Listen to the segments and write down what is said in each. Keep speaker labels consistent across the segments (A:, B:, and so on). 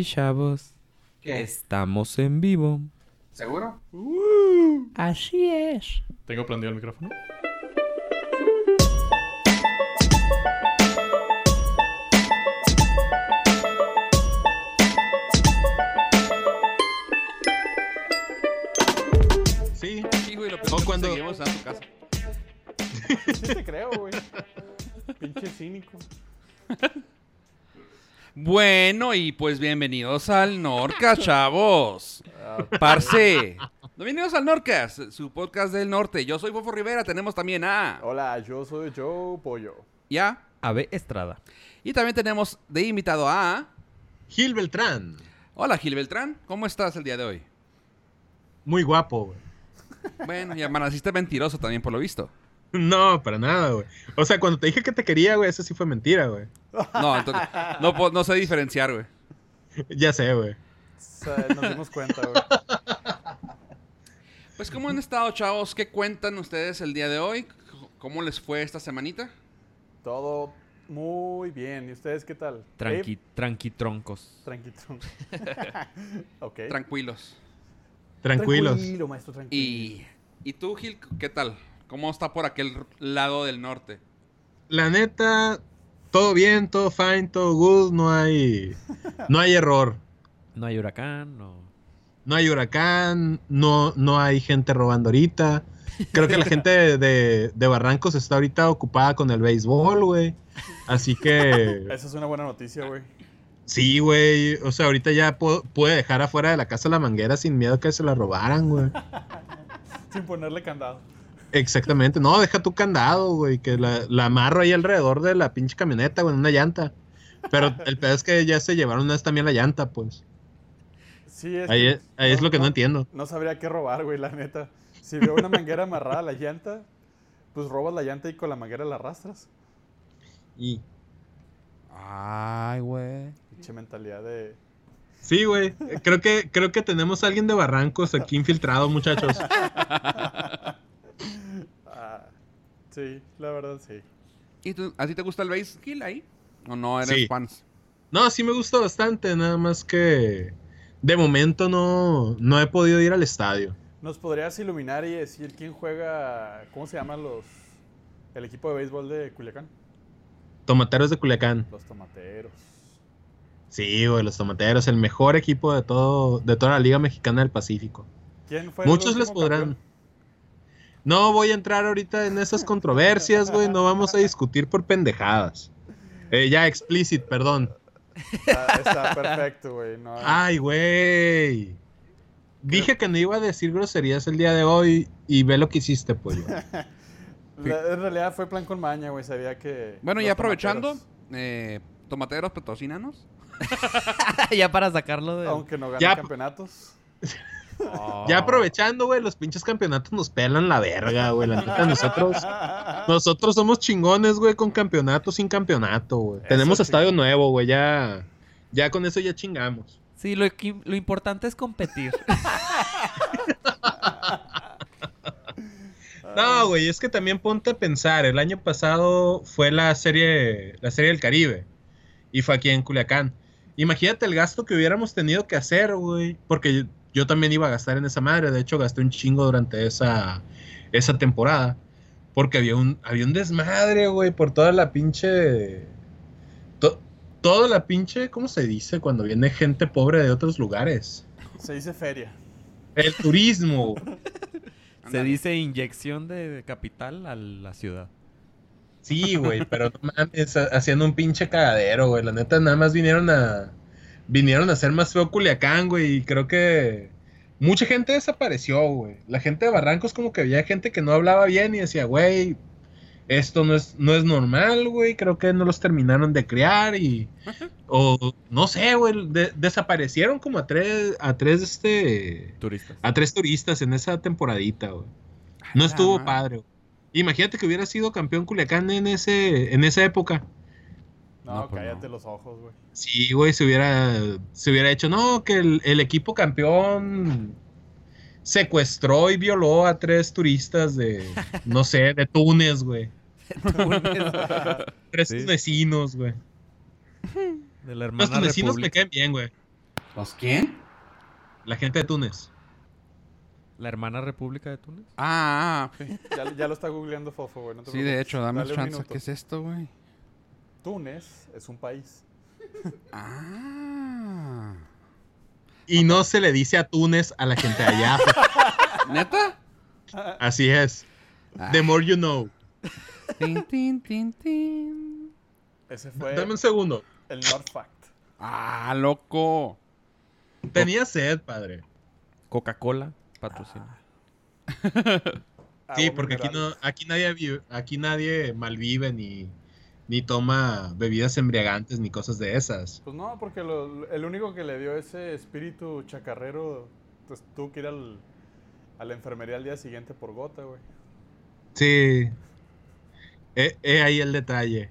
A: Y chavos,
B: ¿Qué?
A: estamos en vivo.
B: ¿Seguro?
A: Así es.
C: ¿Tengo prendido el micrófono?
D: Sí.
E: Sí, güey, lo
D: cuando-
E: seguimos a tu casa.
C: Sí te creo, güey. Pinche cínico.
E: Bueno, y pues bienvenidos al Norca, chavos. Parce. Bienvenidos al Norcas, su podcast del norte. Yo soy Fofo Rivera, tenemos también a...
C: Hola, yo soy Joe Pollo.
E: Ya.
A: Ave Estrada.
E: Y también tenemos de invitado a...
D: Gil Beltrán.
E: Hola, Gil Beltrán. ¿Cómo estás el día de hoy?
D: Muy guapo, güey.
E: Bueno, y amaneciste mentiroso también, por lo visto.
D: No, para nada, güey. O sea, cuando te dije que te quería, güey, eso sí fue mentira, güey.
E: No, entonces, no, no sé diferenciar, güey.
D: Ya sé, güey.
C: Nos dimos cuenta, güey.
E: Pues, ¿cómo han estado, chavos? ¿Qué cuentan ustedes el día de hoy? ¿Cómo les fue esta semanita?
C: Todo muy bien. ¿Y ustedes qué tal?
A: Tranqui, tranqui troncos.
C: Tranqui, tranqui. ok.
E: Tranquilos.
D: Tranquilos.
C: Tranquilo, maestro, tranquilo.
E: Y, ¿Y tú, Gil, qué tal? ¿Cómo está por aquel lado del norte?
D: La neta, todo bien, todo fine, todo good, no hay no hay error.
A: No hay huracán, no.
D: No hay huracán, no, no hay gente robando ahorita. Creo que la gente de, de- de Barrancos está ahorita ocupada con el béisbol, güey. Así que
C: Esa es una buena noticia, güey.
D: sí, güey. O sea, ahorita ya pu- puede dejar afuera de la casa la manguera sin miedo que se la robaran, güey.
C: Sin ponerle candado.
D: Exactamente. No, deja tu candado, güey. Que la, la amarro ahí alrededor de la pinche camioneta, güey, en una llanta. Pero el pedo es que ya se llevaron una vez también la llanta, pues.
C: Sí, es
D: Ahí
C: que
D: es, ahí es lo que no entiendo.
C: No sabría qué robar, güey, la neta. Si veo una manguera amarrada a la llanta, pues robas la llanta y con la manguera la arrastras.
D: Y
A: Ay, güey.
C: Pinche mentalidad de.
D: sí, güey. Creo que, creo que tenemos a alguien de Barrancos aquí infiltrado, muchachos.
C: Sí, la verdad sí.
E: ¿Y tú, a ti te gusta el base, Gil, ahí? ¿O no eres
D: Sí.
E: fans?
D: No, sí me gusta bastante, nada más que de momento no, no he podido ir al estadio.
C: ¿Nos podrías iluminar y decir quién juega, cómo se llaman los, el equipo de béisbol de Culiacán?
D: Tomateros de Culiacán.
C: Los tomateros.
D: Sí, güey, los tomateros, el mejor equipo de todo, de toda la Liga Mexicana del Pacífico.
C: ¿Quién fue el
D: Muchos les podrán.
C: campeón?
D: No voy a entrar ahorita en esas controversias, güey. No vamos a discutir por pendejadas. Eh, ya, explicit, perdón.
C: Está, está perfecto, güey. No,
D: Ay, güey. Dije que no iba a decir groserías el día de hoy y ve lo que hiciste, pollo.
C: la- en realidad fue plan con maña, güey. Sabía que.
E: Bueno, ya aprovechando,
C: tomateros,
E: eh, tomateros patrocínanos.
A: ya para sacarlo de.
C: Aunque no ganen
D: Ya-
C: campeonatos.
D: Ya aprovechando, güey, los pinches campeonatos nos pelan la verga, güey. La neta, nosotros, nosotros somos chingones, güey, con campeonato sin campeonato, güey. Tenemos
C: sí.
D: estadio nuevo, güey. Ya, ya con eso ya chingamos.
A: Sí, lo, lo importante es competir.
D: No, güey, es que también ponte a pensar, el año pasado fue la serie, la serie del Caribe y fue aquí en Culiacán. Imagínate el gasto que hubiéramos tenido que hacer, güey, porque yo, también iba a gastar en esa madre, de hecho gasté un chingo durante esa, esa temporada, porque había un, había un desmadre, güey, por toda la pinche... to- toda la pinche, ¿cómo se dice? Cuando viene gente pobre de otros lugares.
C: Se dice feria.
D: El turismo.
A: Se dice inyección de capital a la ciudad.
D: Sí, güey, pero no mames, ha- haciendo un pinche cagadero, güey. La neta, nada más vinieron a. Vinieron a hacer más feo Culiacán, güey. Y creo que. Mucha gente desapareció, güey. La gente de Barrancos, como que había gente que no hablaba bien y decía, güey, esto no es, no es normal, güey. Creo que no los terminaron de criar y. O no sé, güey. de- desaparecieron como a tres. A tres, este.
A: Turistas.
D: A tres turistas en esa temporadita, güey. No estuvo padre. güey. Imagínate que hubiera sido campeón Culiacán en ese en esa época.
C: No,
A: No, pues
C: cállate
A: no.
C: los ojos, güey.
D: Sí, güey, se hubiera se hubiera hecho, no, que el, el equipo campeón secuestró y violó a tres turistas de no sé, de Túnez, güey. Tres
A: Sí.
D: tunecinos, güey.
A: de la
D: Los tunecinos me caen bien, güey.
E: ¿Los quién?
D: La gente de Túnez.
A: La hermana República de Túnez.
E: Ah, ah.
C: Ya, ya lo está googleando Fofo, güey. no
E: Sí, de hecho, dame
C: Dale
E: chance. ¿Qué es esto, güey?
C: Túnez es un país.
E: Ah.
D: Y no se le dice a Túnez a la gente de allá.
E: ¿Neta?
D: Así es. The more you know.
E: Tin, tin, tin, tin.
C: Ese fue
D: Dame un segundo.
C: el North Fact.
E: Ah, loco.
D: Tenía sed, padre.
A: Coca-Cola patrocina.
D: Sí,
C: Agua
D: porque aquí no, aquí nadie vive- aquí nadie malvive ni, ni toma bebidas embriagantes ni cosas de esas.
C: Pues no, porque lo- el único que le dio ese espíritu chacarrero, pues tuvo que ir al, a la enfermería al día siguiente por gota, güey.
D: Sí. He, he ahí el detalle.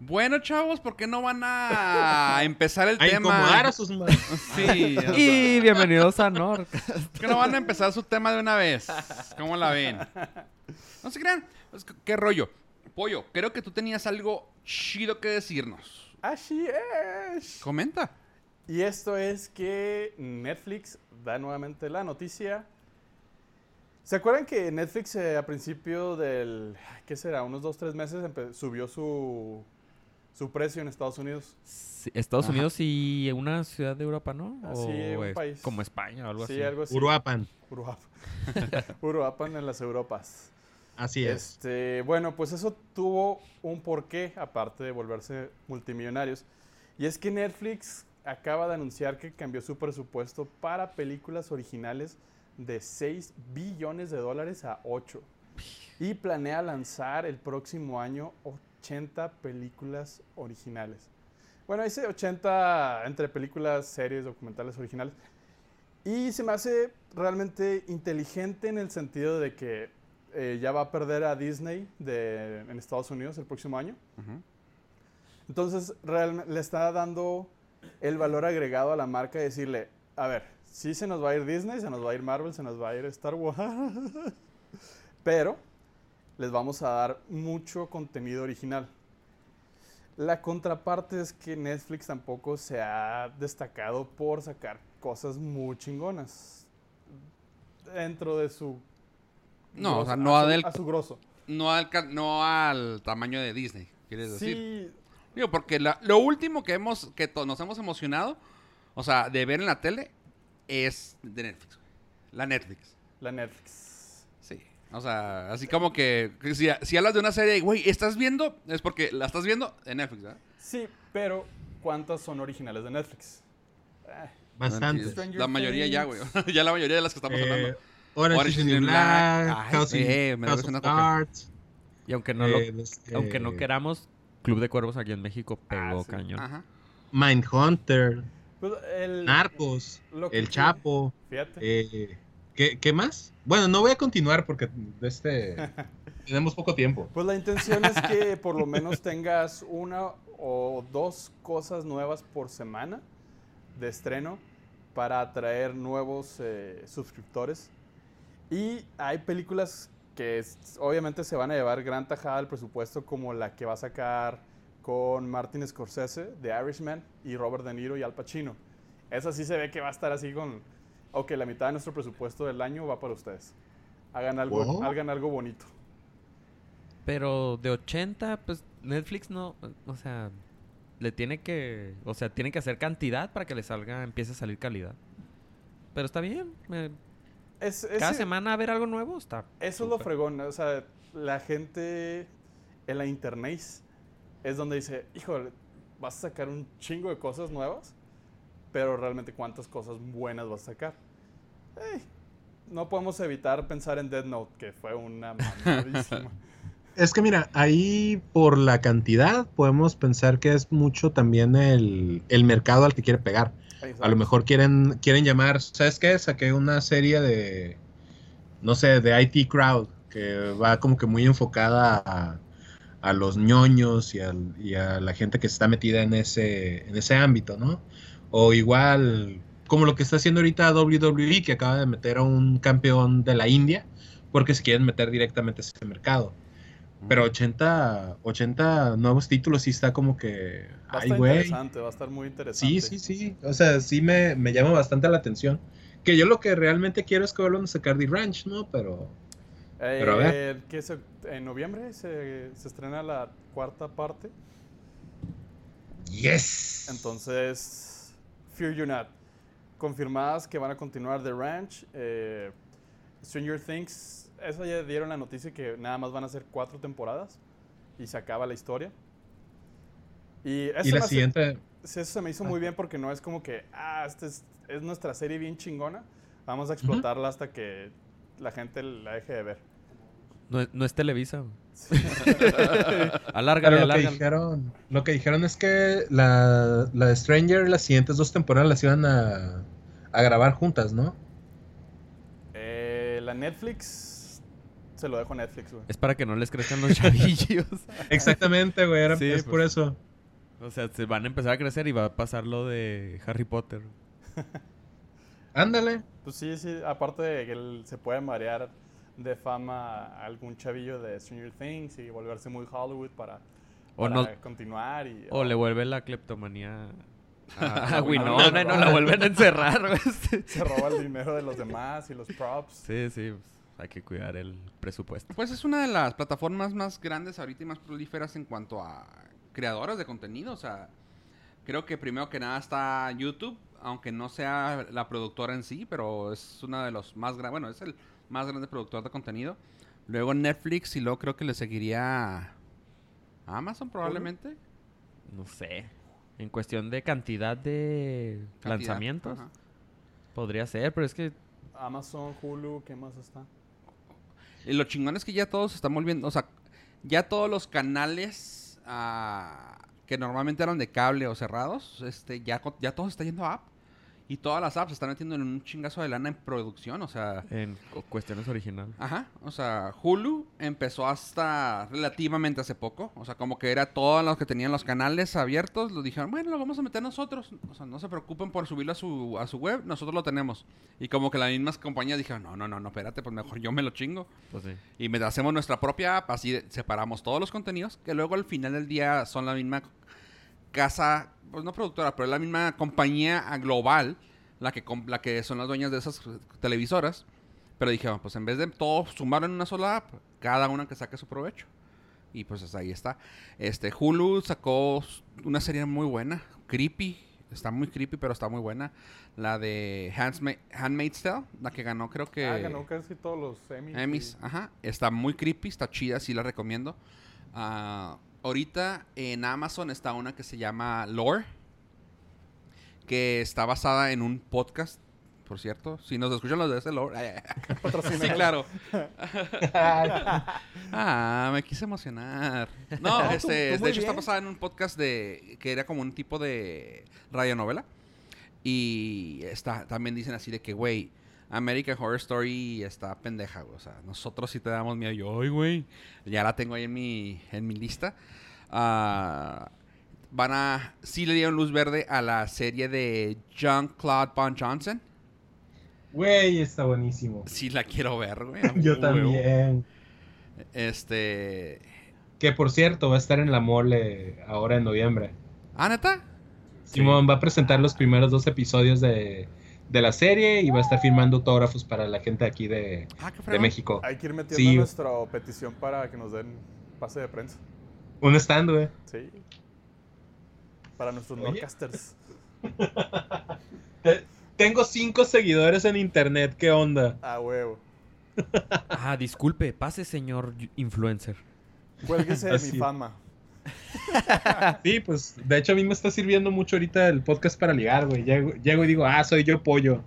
E: Bueno, chavos, ¿por qué no van a empezar el
D: A
E: tema?
D: incomodar a sus
E: Sí, o sea,
A: Y bienvenidos a Norca.
E: ¿por qué no van a empezar su tema de una vez? ¿Cómo la ven? No se crean. ¿Qué rollo? Pollo, creo que tú tenías algo chido que decirnos.
C: Así es.
E: Comenta.
C: Y esto es que Netflix da nuevamente la noticia. ¿Se acuerdan que Netflix eh, a principio del, ¿qué será? Unos dos, tres meses subió su, su precio en Estados Unidos?
A: Sí, Estados
E: Ajá.
A: Unidos y una ciudad de Europa, ¿no?
C: Ah, sí,
A: O
C: un
A: es
C: país.
A: Como España o algo
C: sí,
A: así.
C: algo así.
D: Uruapan.
C: Uruapan. Uruapan en las Europas.
D: Así es.
C: Este, bueno, pues eso tuvo un porqué, aparte de volverse multimillonarios. Y es que Netflix acaba de anunciar que cambió su presupuesto para películas originales de 6 billones de dólares a 8. Y planea lanzar el próximo año 80 películas originales. Bueno, dice 80 entre películas, series, documentales originales. Y se me hace realmente inteligente en el sentido de que eh, ya va a perder a Disney de, en Estados Unidos el próximo año. Entonces, realmente le está dando el valor agregado a la marca y decirle, a ver, sí se nos va a ir Disney, se nos va a ir Marvel, se nos va a ir Star Wars, pero les vamos a dar mucho contenido original. La contraparte es que Netflix tampoco se ha destacado por sacar cosas muy chingonas dentro de su
E: No, o sea, no
C: a su,
E: del-
C: a su grosso.
E: No al, no al tamaño de Disney, quieres decir.
C: Sí,
E: Digo, porque la- lo último que hemos que nos hemos emocionado, o sea, de ver en la tele, es de Netflix. güey. La Netflix.
C: la Netflix.
E: Sí. O sea, así como que, que si, si hablas de una serie, güey, ¿estás viendo? Es porque la estás viendo en Netflix, ¿verdad?
C: Sí, pero ¿cuántas son originales de Netflix? Eh,
D: Bastante.
E: La mayoría ya, güey. ya la mayoría de las que estamos
D: Eh,
E: hablando.
D: Orange
E: Orange
D: is the New
E: Black.
D: Black,
E: Ay,
D: House,
E: eh,
D: House of. Cards.
A: Y aunque no, lo-
D: eh, los,
A: aunque no queramos, Club de Cuervos aquí en México pegó
C: Ah, sí.
A: cañón.
E: Ajá.
D: Mindhunter,
C: pues el,
D: Narcos, El Chapo.
C: Fíjate.
D: eh, ¿qué, qué más? Bueno, no voy a continuar porque este, tenemos poco tiempo.
C: Pues la intención es que por lo menos tengas una o dos cosas nuevas por semana de estreno para atraer nuevos eh, suscriptores. Y hay películas que es- obviamente se van a llevar gran tajada del presupuesto, como la que va a sacar con Martin Scorsese, The Irishman, y Robert De Niro y Al Pacino. Esa sí se ve que va a estar así con, ok, la mitad de nuestro presupuesto del año va para ustedes. Hagan algo,
D: Wow.
C: hagan algo bonito.
A: Pero de 80, pues Netflix no, o sea, le tiene que, o sea, tiene que hacer cantidad para que le salga, empiece a salir calidad. Pero está bien. eh,
C: Es,
A: cada semana a ver algo nuevo está.
C: Eso es lo fregón, o sea, la gente en la internet es donde dice, híjole, vas a sacar un chingo de cosas nuevas, pero realmente cuántas cosas buenas vas a sacar. No podemos evitar pensar en Dead Note, que fue una mamadísima.
D: Es que mira, ahí por la cantidad podemos pensar que es mucho también el, el mercado al que quiere pegar. A lo mejor quieren, quieren llamar, ¿sabes qué? Saqué una serie de, no sé, de IT Crowd, que va como que muy enfocada a, a los ñoños y, al- y a la gente que está metida en ese, en ese ámbito, ¿no? O igual, como lo que está haciendo ahorita WWE, que acaba de meter a un campeón de la India, porque se quieren meter directamente a ese mercado. Pero 80, 80 nuevos títulos sí está como que.
C: Va a estar interesante, va a estar muy interesante.
D: Sí, sí, sí. O sea, sí me, me llama bastante la atención. Que yo lo que realmente quiero es que vuelvan a sacar The Ranch, ¿no? Pero.
C: Eh,
D: Pero a ver.
C: ¿qué se- en noviembre se, se estrena la cuarta parte.
D: ¡Yes!
C: Entonces, Fear You Not. Confirmadas que van a continuar The Ranch. eh, Stranger Things. Esa ya dieron la noticia que nada más van a ser cuatro temporadas. Y se acaba la historia. Y, eso
D: y la
C: hace-
D: siguiente.
C: eso se me hizo muy bien porque no es como que, ah, esta es, es nuestra serie bien chingona. Vamos a explotarla hasta que la gente la deje de ver.
A: No, es- no es Televisa.
C: Sí.
A: Alárgale,
D: Pero lo que dijeron, lo que dijeron es que la, la de Stranger, las siguientes dos temporadas las iban a, a grabar juntas, ¿no?
C: Eh, la Netflix, se lo dejo a Netflix, güey.
A: Es para que no les crezcan los chavillos.
D: Exactamente, güey, era-
A: Sí,
D: es
A: pues.
D: por eso.
A: O sea, se van a empezar a crecer y va a pasar lo de Harry Potter.
D: Ándale.
C: Pues sí, sí, aparte de que él se puede marear de fama a algún chavillo de Stranger Things y volverse muy Hollywood para,
A: O
C: para
A: no-
C: continuar. Y,
A: O le vuelve la cleptomanía a,
E: a
A: Winona y no la vuelven a encerrar. güey.
C: Se roba el dinero de los demás y los props.
A: sí, sí, pues, hay que cuidar el presupuesto.
E: Pues es una de las plataformas más grandes ahorita y más prolíferas en cuanto a creadoras de contenido. O sea, creo que primero que nada está YouTube, aunque no sea la productora en sí, pero es una de los más grandes, bueno, es el más grande productor de contenido. Luego Netflix y luego creo que le seguiría Amazon probablemente.
A: No sé. En cuestión de cantidad de
E: Cantidad,
A: lanzamientos,
E: ajá.
A: podría ser, pero es que
C: Amazon, Hulu, ¿qué más está?
E: Y lo chingón es que ya todos se están volviendo, o sea, ya todos los canales ah, que normalmente eran de cable o cerrados, este, ya, ya todo está yendo a app. Y todas las apps se están metiendo en un chingazo de lana en producción, o sea,
A: en cu- cuestiones originales.
E: ajá, o sea, Hulu empezó hasta relativamente hace poco, o sea, como que era todos los que tenían los canales abiertos, lo dijeron, bueno, lo vamos a meter nosotros, o sea, no se preocupen por subirlo a su, a su web, nosotros lo tenemos. Y como que las mismas compañías dijeron, no, no, no, no, espérate, pues mejor yo me lo chingo.
A: Pues sí.
E: Y hacemos nuestra propia app, así separamos todos los contenidos, que luego al final del día son la misma casa, pues no productora, pero es la misma compañía global, la que, la que son las dueñas de esas televisoras. Pero dijeron, pues en vez de todo sumar en una sola app, cada una que saque su provecho. Y pues hasta ahí está. Este, Hulu sacó una serie muy buena, creepy, está muy creepy, pero está muy buena. La de Handsma- Handmaid's Tale, la que ganó creo que...
C: Ah, ganó casi todos los Emmys.
E: Emmys,
C: y-
E: ajá. Está muy creepy, está chida, sí la recomiendo. Ah, ahorita en Amazon está una que se llama Lore, que está basada en un podcast, por cierto. Si nos escuchan los de ese Lore. sí, claro. Ah, me quise emocionar. No, este,
C: tú
E: de hecho está basada en un podcast de que era como un tipo de radionovela. Y está, también dicen así de que, güey, American Horror Story está pendeja, güey. O sea, nosotros sí te damos miedo. Yo, ay, güey. Ya la tengo ahí en mi, en mi lista. Ah, van a... Sí le dieron luz verde a la serie de Jean-Claude Van Johnson.
D: Güey, está buenísimo.
E: Sí la quiero ver, güey.
D: Yo también.
E: Este...
D: Que por cierto, va a estar en la mole ahora en noviembre.
E: ¿Ah, neta?
D: Simón va a presentar los primeros dos episodios de, de la serie y va a estar firmando autógrafos para la gente aquí de,
E: Ah,
D: de. México.
C: Hay que ir metiendo
D: Sí.
C: nuestra petición para que nos den pase de prensa.
D: Un stand, güey.
C: Sí. Para nuestros.
D: Te- Tengo cinco seguidores en internet, ¿qué onda?
C: A huevo.
A: Ah, disculpe, pase, señor influencer.
C: Cuélguese de
D: Así.
C: mi fama.
D: Sí, pues de hecho a mí me está sirviendo mucho ahorita el podcast para ligar, güey. Llego, llego y digo, ah, soy yo pollo.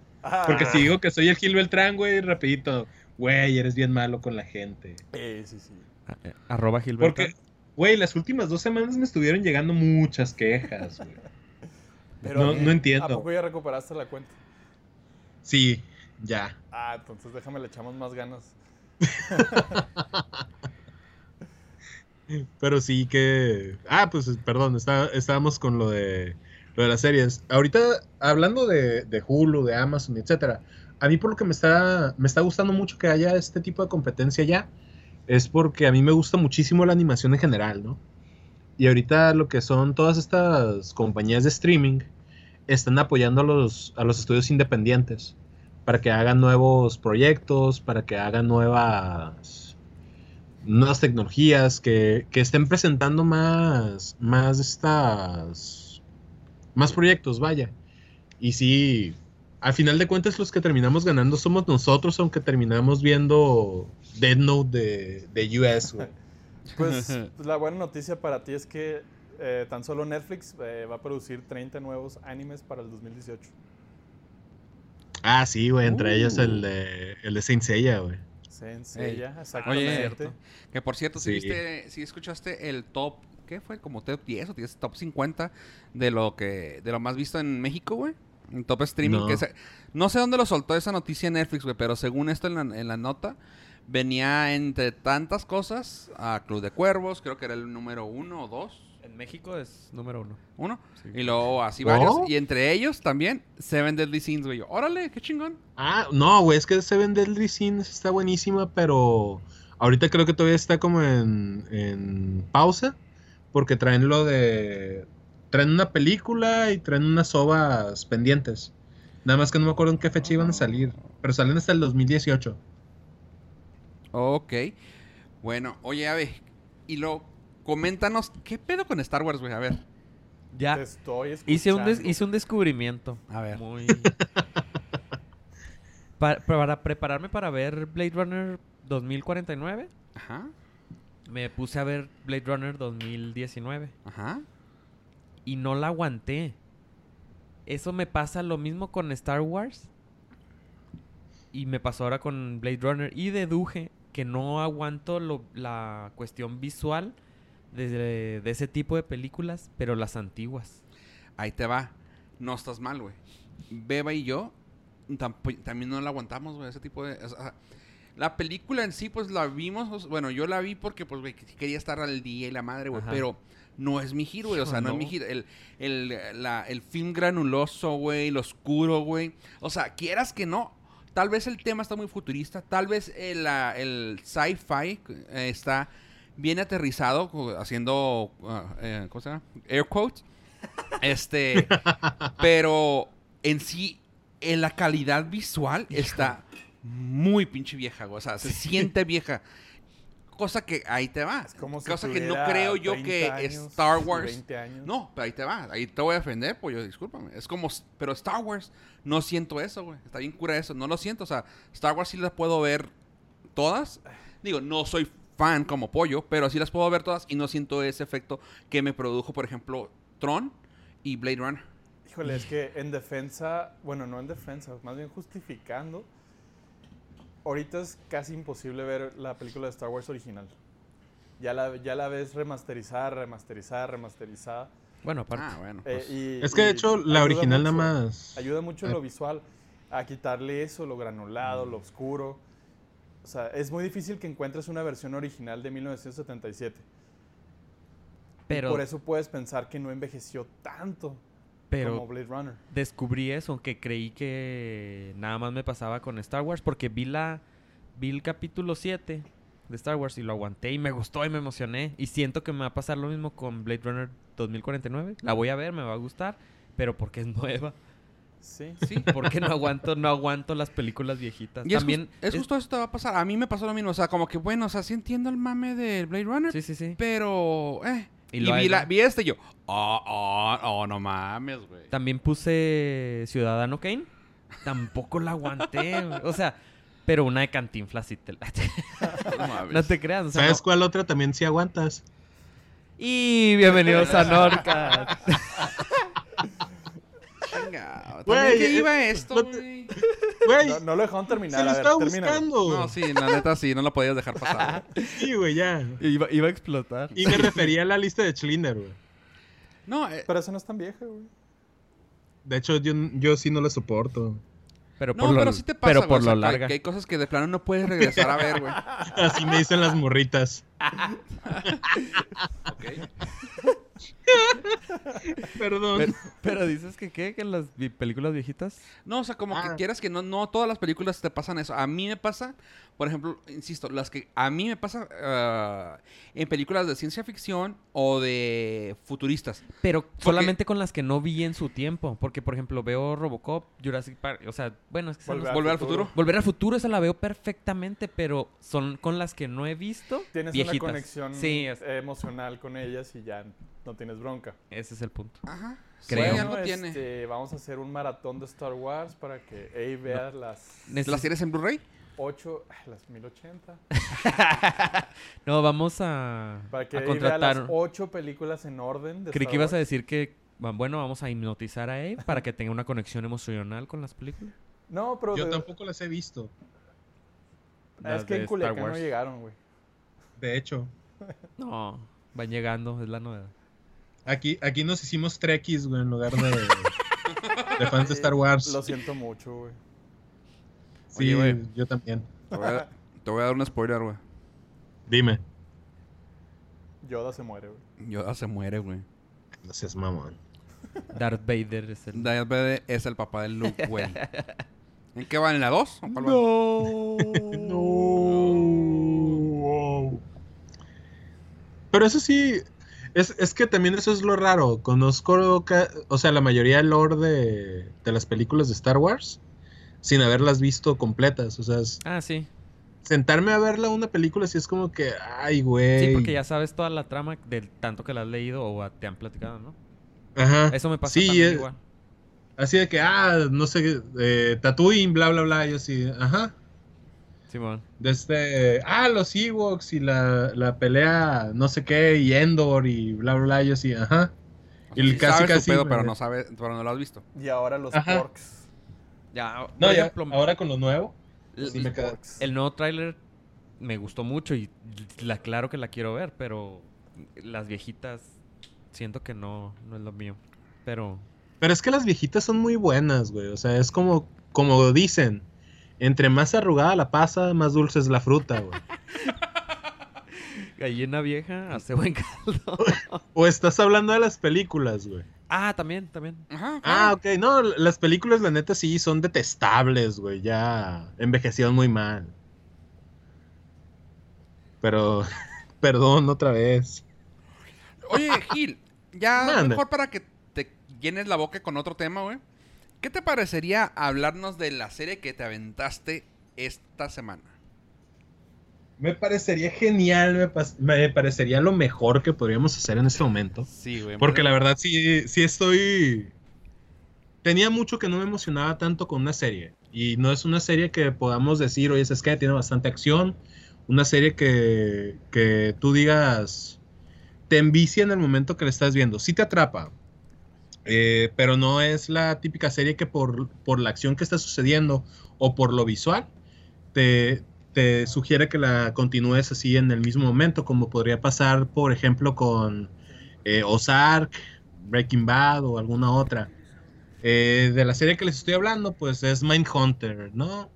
D: Porque
C: Ah.
D: si digo que soy el Gil Beltrán, güey, rapidito, güey, eres bien malo con la gente.
C: Eh, sí, sí.
A: Ah, eh, Arroba Gilberto.
D: Porque, güey, las últimas dos semanas me estuvieron llegando muchas quejas, güey. No- no entiendo.
C: ¿A poco ya recuperaste la cuenta?
D: Sí, ya.
C: Ah, entonces déjame le echamos más ganas.
D: Pero sí que. Ah, pues perdón, está- estábamos con lo de lo de las series. Ahorita, hablando de, de Hulu, de Amazon, etcétera, a mí por lo que me está, me está gustando mucho que haya este tipo de competencia ya, es porque a mí me gusta muchísimo la animación en general, ¿no? Y ahorita lo que son todas estas compañías de streaming están apoyando a los, a los estudios independientes para que hagan nuevos proyectos, para que hagan nuevas, nuevas tecnologías, que, que estén presentando más, más estas, más proyectos, vaya. Y sí, al final de cuentas los que terminamos ganando somos nosotros, aunque terminamos viendo Dead Note de, de US.
C: Pues la buena noticia para ti es que eh, tan solo Netflix eh, va a producir 30 nuevos animes para el 2018.
D: Ah, sí, güey, entre
E: Uh.
D: ellos el de, el de Saint Seiya, güey.
E: Ey. Oye,
C: exactamente.
E: que por cierto, si
D: Sí.
E: viste, si escuchaste el top, ¿qué fue? Como top 10 o 10, top 50 de lo que, de lo más visto en México, güey. En top streaming.
D: No.
E: Que se- no sé dónde lo soltó esa noticia en Netflix, güey, pero según esto en la, en la nota, venía entre tantas cosas a Club de Cuervos, creo que era el número uno o dos.
A: En México es número uno.
E: Uno.
A: Sí.
E: Y luego así
D: ¿Oh?
E: varios. Y entre ellos también Seven Deadly Sins, güey. Yo, Órale, qué chingón.
D: Ah, no, güey, es que Seven Deadly Sins está buenísima, pero ahorita creo que todavía está como en, en pausa, porque traen lo de... Traen una película y traen unas ovas pendientes. Nada más que no me acuerdo en qué fecha iban a salir, pero salen hasta el 2018.
E: Ok. Bueno, oye, a ver. Y lo coméntanos, ¿qué pedo con Star Wars, güey? A ver.
A: Ya
C: Te estoy
A: hice un, hice un descubrimiento.
E: A ver.
A: Muy... Pa- para prepararme para ver Blade Runner 2049,
E: Ajá.
A: me puse a ver Blade Runner 2019
E: Ajá.
A: y no la aguanté. Eso me pasa lo mismo con Star Wars y me pasó ahora con Blade Runner y deduje que no aguanto lo- la cuestión visual de, de ese tipo de películas, pero las antiguas.
E: Ahí te va. No estás mal, güey. Beba y yo también no la aguantamos, güey, ese tipo de... o sea, la película en sí, pues la vimos, bueno, yo la vi porque, pues, güey, que- quería estar al día y la madre, güey, pero no es mi giro, güey, o sea, no, es mi giro. El, el, la- el film granuloso, güey, lo oscuro, güey. O sea, quieras que no, tal vez el tema está muy futurista, tal vez el, la- el sci-fi eh, está bien aterrizado, haciendo, ah, eh, ¿cómo se llama? Air quotes. Este, pero en sí, en la calidad visual está muy pinche vieja. O sea, se siente vieja. Cosa que ahí te va.
C: Es como si
E: Cosa que no creo yo
C: 30
E: que
C: años
E: Star Wars.
C: 20 años.
E: No, pero ahí te va. Ahí te voy a defender, pues yo, discúlpame. Es como, pero Star Wars, no siento eso, güey. Está bien cura eso. No lo siento. O sea, Star Wars sí las puedo ver todas. Digo, no soy fan como pollo, pero sí las puedo ver todas y no siento ese efecto que me produjo, por ejemplo, Tron y Blade Runner.
C: Híjole, es que en defensa, bueno, no en defensa, más bien justificando, ahorita es casi imposible ver la película de Star Wars original. Ya la, ya la ves remasterizada, remasterizada, remasterizada.
A: Bueno, aparte.
E: Ah, bueno.
C: eh,
E: pues,
C: y-
D: Es que de hecho la original
C: mucho-
D: nada más...
C: Ayuda mucho en
D: Ah.
C: lo visual a quitarle eso, lo granulado,
D: Mm.
C: lo oscuro. O sea, es muy difícil que encuentres una versión original de 1977.
A: pero,
C: Por eso puedes pensar que no envejeció tanto
A: pero
C: como Blade Runner.
A: descubrí eso, aunque creí que nada más me pasaba con Star Wars, porque vi la vi el capítulo 7 de Star Wars y lo aguanté y me gustó y me emocioné y siento que me va a pasar lo mismo con Blade Runner 2049. La voy a ver, me va a gustar, pero porque es nueva,
C: Sí.
E: sí.
A: porque no aguanto no aguanto las películas viejitas.
E: Y es,
A: También
E: es justo eso te va a pasar. A mí me pasó lo mismo. O sea, como que, bueno, o sea, sí entiendo el mame del Blade Runner,
A: Sí, sí, sí.
E: pero, eh.
A: Y
E: vi, la- vi este y yo, oh, oh, oh, no mames, güey.
A: También puse Ciudadano Kane. Tampoco la aguanté. güey. o sea, pero una de Cantinflas sí te la...
E: No mames.
A: no te creas. o sea,
D: ¿Sabes
A: no.
D: cuál otra también sí aguantas?
A: Y bienvenidos a Norca.
E: Venga, ¿también
D: Güey,
E: qué
D: eh,
E: iba esto,
D: no te-
E: güey?
C: No, no lo dejaron
D: se
C: terminar.
D: lo estaba
C: termínalo.
D: buscando.
E: No, sí, la neta sí, no lo podías dejar pasar.
D: Sí, güey, ya.
A: iba, iba a explotar.
D: Y me refería a la lista de Schlinder, güey.
E: No, eh,
C: Pero eso no es tan vieja, güey.
D: De hecho, yo, yo sí no la soporto.
A: Pero
E: no,
A: por lo,
E: pero sí te pasa,
A: pero
E: güey,
A: por
E: o sea,
A: lo
E: que-
A: larga.
E: Que hay cosas que de plano no puedes regresar a ver, güey.
D: Así me dicen las morritas.
E: Ok.
D: Perdón.
A: Pero, pero dices que qué, que en las películas viejitas.
E: No, o sea, como que
D: Ah.
E: quieras que no, no todas las películas te pasan eso. A mí me pasa, por ejemplo, insisto, las que a mí me pasa ah, en películas de ciencia ficción o de futuristas.
A: Pero solamente con las que no vi en su tiempo. Porque, por ejemplo, veo Robocop, Jurassic Park. O sea, bueno, es que esa no-
C: Volver
E: Volver al futuro.
A: Volver al futuro, esa la veo perfectamente, pero son con las que no he visto.
C: Tienes
A: viejitas.
C: una conexión
A: Sí, es-
C: emocional con ellas y ya no tienes bronca.
A: ese es el punto.
E: Ajá.
A: Creo.
E: Sí,
C: Bueno,
E: algo tiene.
C: este, vamos a hacer un maratón de Star Wars para que Ey vea las
E: ¿Las tienes en Blu-ray?
C: 8, las 1080.
A: No, vamos a,
C: Para que
A: a
C: Ey vea
A: contratar.
C: las 8 películas en orden. De
A: Creí
C: Star
A: que ibas a decir que, bueno, vamos a hipnotizar a Abe para que tenga una conexión emocional con las películas.
C: No, pero
D: Yo
C: de-
D: tampoco las he visto.
C: Ah,
A: Las
C: es que en
A: Star
C: Culiacán no llegaron, güey.
D: De hecho,
A: No, van llegando, es la novedad.
D: Aquí, aquí nos hicimos trekkies, güey, en lugar de, de fans de Star Wars.
C: Lo siento mucho, güey.
D: Sí,
E: Oye, güey.
D: yo también.
E: Te voy, a, te voy a dar un spoiler, güey.
D: Dime.
C: Yoda se muere, güey.
E: Yoda se muere, güey.
D: No seas mamón.
A: Darth Vader es el...
E: Darth Vader es el papá de Luke, güey. ¿En qué van? ¿En la 2? ¿O cuál van?
D: No. Pero eso sí, es, es que también eso es lo raro. Conozco, o sea, la mayoría del lore de, de las películas de Star Wars sin haberlas visto completas. O sea, es-
A: Ah, sí.
D: sentarme a verla una película sí es como que, ay, güey.
A: Sí, porque ya sabes toda la trama del tanto que la has leído o te han platicado, ¿no?
D: Ajá.
A: Eso me pasa
D: Sí,
A: también
D: es-
A: igual.
D: Así de que, ah, no sé, eh, Tatooine, bla, bla, bla. Yo sí, ajá.
A: Simón.
D: Desde, ah, los Ewoks y la, la pelea, no sé qué, y Endor y bla, bla, bla. Yo sí, ajá. Y el
E: Sí
D: casi, casi
E: pedo,
D: me-
E: pero no sabes, pero no lo has visto.
C: Y ahora los
D: Ajá.
C: porks.
A: Ya,
D: No, ya,
A: ejemplo,
D: ahora con lo nuevo.
A: el,
D: sí me queda-
C: porks.
A: el nuevo tráiler me gustó mucho y la claro que la quiero ver, pero las viejitas siento que no, no es lo mío. Pero
D: Pero es que las viejitas son muy buenas, güey. O sea, es como, como dicen, entre más arrugada la pasa, más dulce es la fruta, güey.
A: gallina vieja hace buen caldo.
D: O estás hablando de las películas, güey.
A: ah, también, también.
E: Ajá.
D: Ah, ok. No, las películas, la neta, sí son detestables, güey. Ya envejecieron muy mal. Pero, perdón, otra vez.
E: Oye, Gil, ya mejor para que te llenes la boca con otro tema, güey. ¿Qué te parecería hablarnos de la serie que te aventaste esta semana?
D: Me parecería genial, me, parecería lo mejor que podríamos hacer en este momento.
E: Sí, güey.
D: Porque la verdad sí, sí estoy... Tenía mucho que no me emocionaba tanto con una serie. Y no es una serie que podamos decir, oye, es que tiene bastante acción. Una serie que, que tú digas, te envicia en el momento que la estás viendo. Sí te atrapa. Eh, pero no es la típica serie que por, por la acción que está sucediendo o por lo visual te, te sugiere que la continúes así en el mismo momento, como podría pasar, por ejemplo, con eh, Ozark, Breaking Bad o alguna otra. Eh, de la serie que les estoy hablando, pues es Mindhunter, ¿no?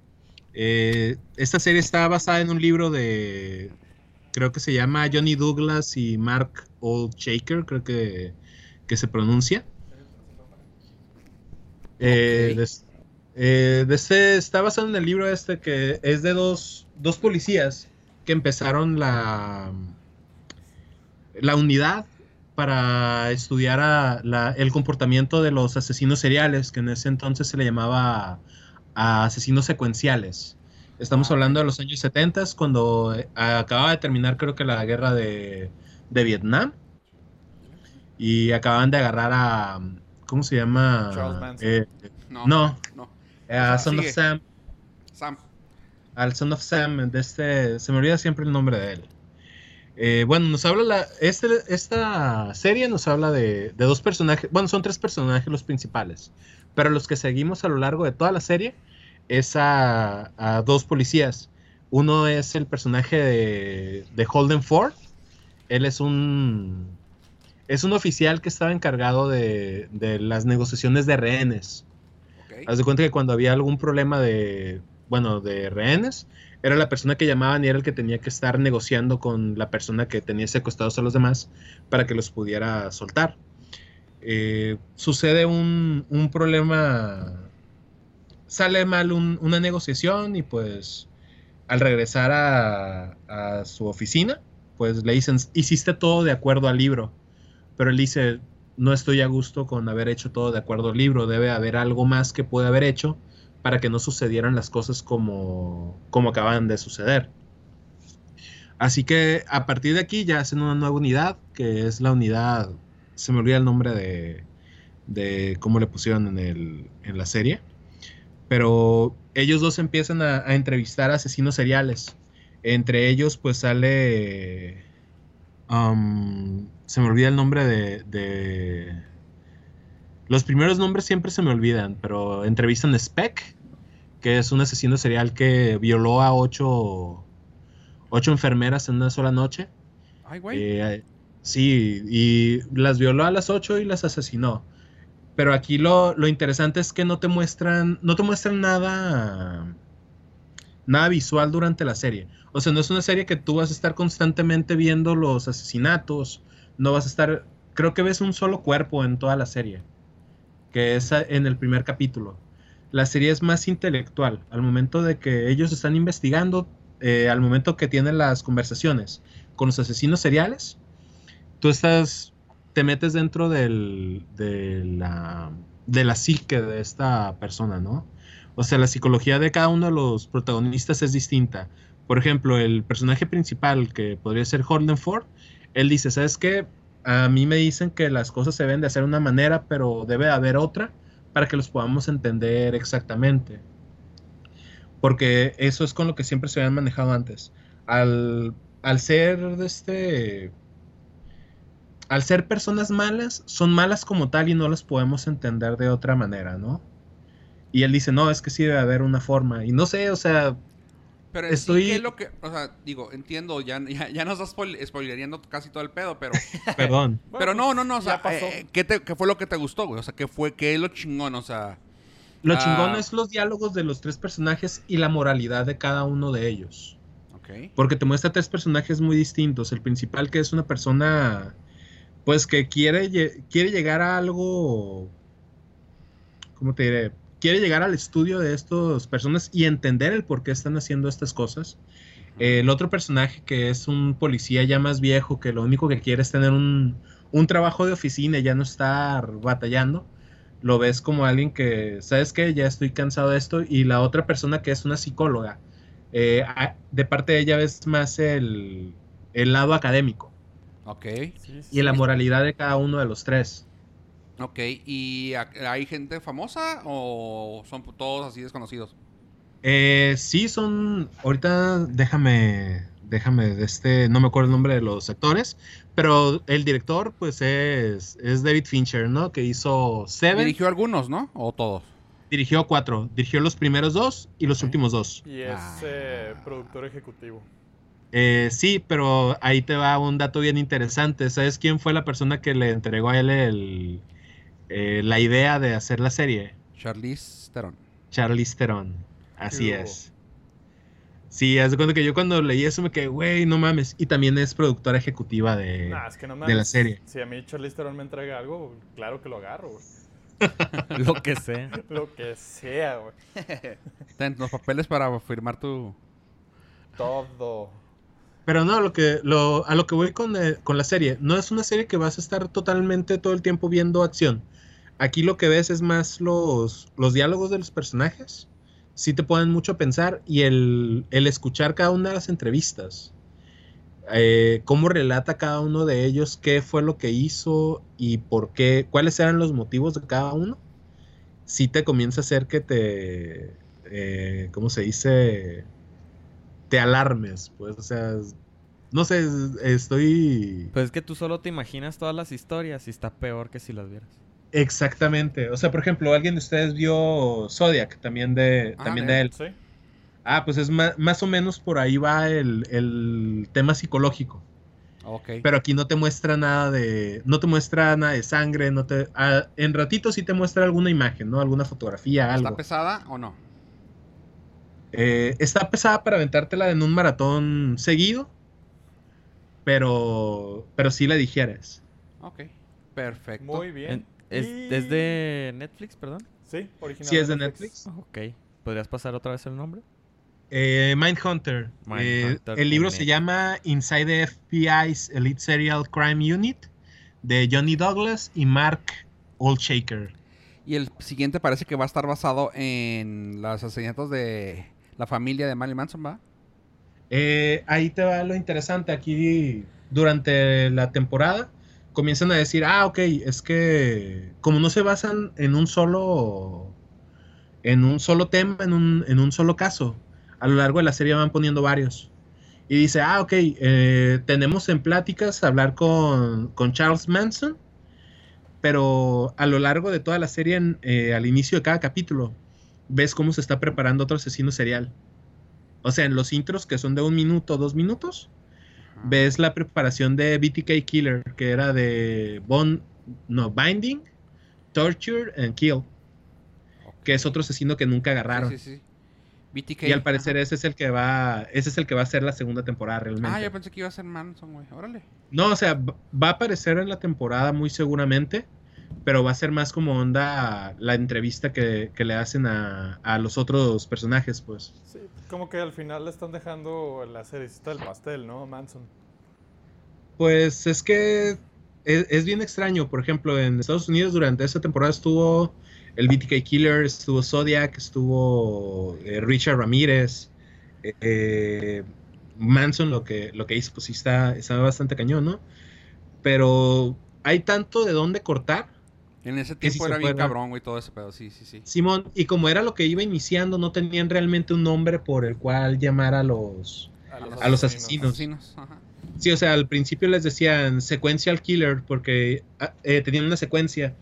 D: Eh, esta serie está basada en un libro de, creo que se llama Johnny Douglas y Mark Oldshaker, creo que, que se pronuncia. Eh, eh, este- está basado en el libro este que es de dos, dos policías que empezaron la, la unidad para estudiar a la- el comportamiento de los asesinos seriales, que en ese entonces se le llamaba a asesinos secuenciales. Estamos
C: Ah,
D: hablando de los años 70, cuando eh, acababa de terminar creo que la guerra de, de Vietnam. Y acaban de agarrar a... ¿Cómo se llama?
C: Charles Manson.
D: Eh,
E: No.
D: no.
E: No.
D: a Son of. Sam
E: Sam.
D: al Son of Sam, de este, se me olvida siempre el nombre de él. Eh, bueno, nos habla la, este, esta serie nos habla de, de dos personajes, bueno, son tres personajes los principales, pero los que seguimos a lo largo de toda la serie es a, a dos policías. Uno es el personaje de, de Holden Ford, él es un, es un oficial que estaba encargado de, de las negociaciones de rehenes. Haz de cuenta que cuando había algún problema de, bueno, de rehenes, era la persona que llamaban y era el que tenía que estar negociando con la persona que tenía secuestrados a los demás para que los pudiera soltar. Eh, sucede un, un, problema, sale mal una negociación y pues al regresar a, a, su oficina, pues le dicen, hiciste todo de acuerdo al libro, pero él dice, no estoy a gusto con haber hecho todo de acuerdo al libro, debe haber algo más que puede haber hecho para que no sucedieran las cosas como, como acaban de suceder. Así que a partir de aquí ya hacen una nueva unidad, que es la unidad, se me olvida el nombre de, de cómo le pusieron en, el, en la serie, pero ellos dos empiezan a, entrevistar a asesinos seriales. Entre ellos pues sale... Um, se me olvida el nombre de, de los primeros nombres siempre se me olvidan, pero entrevistan a Speck, que es un asesino serial que violó a ocho, ocho enfermeras en una sola noche.
E: Ay, güey.
D: Eh, sí, y las violó a las ocho y las asesinó. Pero aquí lo, lo, interesante es que no te muestran, no te muestran nada, nada visual durante la serie. O sea, no es una serie que tú vas a estar constantemente viendo los asesinatos, no vas a estar, creo que ves un solo cuerpo en toda la serie que es en el primer capítulo. La serie es más intelectual. Al momento de que ellos están investigando, eh, al momento que tienen las conversaciones con los asesinos seriales, tú estás, te metes dentro del, de, la, de la psique de esta persona, ¿no? O sea, la psicología de cada uno de los protagonistas es distinta. Por ejemplo, el personaje principal, que podría ser Ford, él dice, ¿sabes qué? a mí me dicen que las cosas se deben de hacer una manera, pero debe haber otra para que los podamos entender exactamente. Porque eso es con lo que siempre se habían manejado antes. Al, al ser de este. Al ser personas malas, son malas como tal y no las podemos entender de otra manera, ¿no? Y él dice, no, es que sí debe haber una forma. Y no sé, o sea,
E: pero estoy... ¿qué es lo que, o sea, digo, entiendo, ya, ya, nos estás spoilereando casi todo el pedo, pero...
D: Perdón.
E: pero no, no, no, o sea, eh, ¿qué, ¿qué, fue lo que te gustó, güey? O sea, ¿qué fue, qué es lo chingón, o sea...
D: Lo ah, chingón es los diálogos de los tres personajes y la moralidad de cada uno de ellos.
E: Ok.
D: Porque te muestra tres personajes muy distintos. El principal que es una persona, pues, que quiere, quiere llegar a algo... ¿Cómo te diré? Quiere llegar al estudio de estas personas y entender el por qué están haciendo estas cosas. el otro personaje que es un policía ya más viejo, que lo único que quiere es tener un, trabajo de oficina y ya no estar batallando. Lo ves como alguien que, ¿sabes qué? Ya estoy cansado de esto. Y la otra persona que es una psicóloga. Eh, de parte de ella ves más el, lado académico.
E: Ok.
D: y la moralidad de cada uno de los tres.
E: Ok, ¿y hay gente famosa o son todos así desconocidos?
D: Eh, sí, son. Ahorita déjame. Déjame de este. No me acuerdo el nombre de los actores. Pero el director, pues es. Es David Fincher, ¿no? Que hizo Seven.
E: Dirigió algunos, ¿no? ¿O todos?
D: Dirigió cuatro. Dirigió los primeros dos y los últimos dos.
C: Y es ah. eh, productor ejecutivo.
D: Eh, sí, pero ahí te va un dato bien interesante. ¿Sabes quién fue la persona que le entregó a él el, eh, la idea de hacer la serie.
E: Charlize Theron.
D: Charlize Theron, así es. Sí, haz de cuenta que yo cuando leí eso me quedé, güey, no mames. Y también es productora ejecutiva de, de la serie.
C: Si a mí Charlize Theron me entrega algo, claro que lo agarro, güey.
A: lo que sea.
C: lo que sea, güey.
E: Ten los papeles para firmar tu...
C: Todo.
D: Pero no, lo que, lo, a lo que voy con, eh, con, la serie, no es una serie que vas a estar totalmente todo el tiempo viendo acción. Aquí lo que ves es más los, los diálogos de los personajes. Sí te ponen mucho a pensar y el, el escuchar cada una de las entrevistas. Eh, cómo relata cada uno de ellos qué fue lo que hizo y por qué, cuáles eran los motivos de cada uno. Sí te comienza a hacer que te, eh, ¿cómo se dice? te alarmes, pues, o sea, no sé, estoy...
A: Pues es que tú solo te imaginas todas las historias y está peor que si las vieras.
D: Exactamente, o sea, por ejemplo, alguien de ustedes vio Zodiac, también de, ah, también de él. ¿Sí? Ah, pues es más, o menos por ahí va el, tema psicológico.
E: Ok.
D: Pero aquí no te muestra nada de. No te muestra nada de sangre. No te, en ratito sí te muestra alguna imagen, ¿no? Alguna fotografía, algo.
E: ¿Está pesada o no?
D: Eh, está pesada para aventártela en un maratón seguido, pero, pero sí la digieres.
E: Ok, perfecto.
C: Muy bien.
A: En- ¿Es,
C: Y-
A: es de Netflix, perdón?
C: Sí, original.
D: Sí, es de Netflix.
A: Ok. ¿Podrías pasar otra vez el nombre?
D: Eh, Mindhunter.
A: Mindhunter
D: Eh, el libro se llama Inside the FBI's Elite Serial Crime Unit de Johnny Douglas y Mark Oldshaker.
E: Y el siguiente parece que va a estar basado en los asesinatos de la familia de Marilyn Manson, ¿va?
D: Eh, ahí te va lo interesante. Aquí, durante la temporada, comienzan a decir, ah, ok, es que como no se basan en un solo, en un solo tema, en un, en un solo caso, a lo largo de la serie van poniendo varios. Y dice, ah, ok, eh, tenemos en pláticas hablar con, con Charles Manson, pero a lo largo de toda la serie, en- eh, al inicio de cada capítulo, ves cómo se está preparando otro asesino serial. O sea, en los intros que son de un minuto, dos minutos. Ves la preparación de BTK Killer, que era de Bond, no, Binding, Torture and Kill, que es otro asesino que nunca agarraron.
E: Sí, sí, sí. BTK.
D: Y al parecer
E: ajá.
D: ese es el que va, ese es el que va a ser la segunda temporada realmente.
E: Ah, yo pensé que iba a ser Manson, güey. Órale.
D: No, o sea, va a aparecer en la temporada muy seguramente, pero va a ser más como onda la entrevista que, que le hacen a, a los otros personajes, pues.
C: Sí, como que al final le están dejando la cerecita del pastel, ¿no? Manson.
D: Pues es que es, es bien extraño. Por ejemplo, en Estados Unidos durante esa temporada estuvo el BTK Killer, estuvo Zodiac, estuvo eh, Richard Ramírez, eh, eh, Manson, lo que, lo que hizo, pues sí está, está bastante cañón, ¿no? Pero hay tanto de dónde cortar,
E: En ese tiempo era bien cabrón, güey, todo ese pedo. Sí, sí, sí.
D: Simón, y como era lo que iba iniciando, no tenían realmente un nombre por el cual llamar a los... A los asesinos.
E: Asesinos, ajá.
D: Sí, o sea, al principio les decían sequential killer porque ah, eh, tenían una secuencia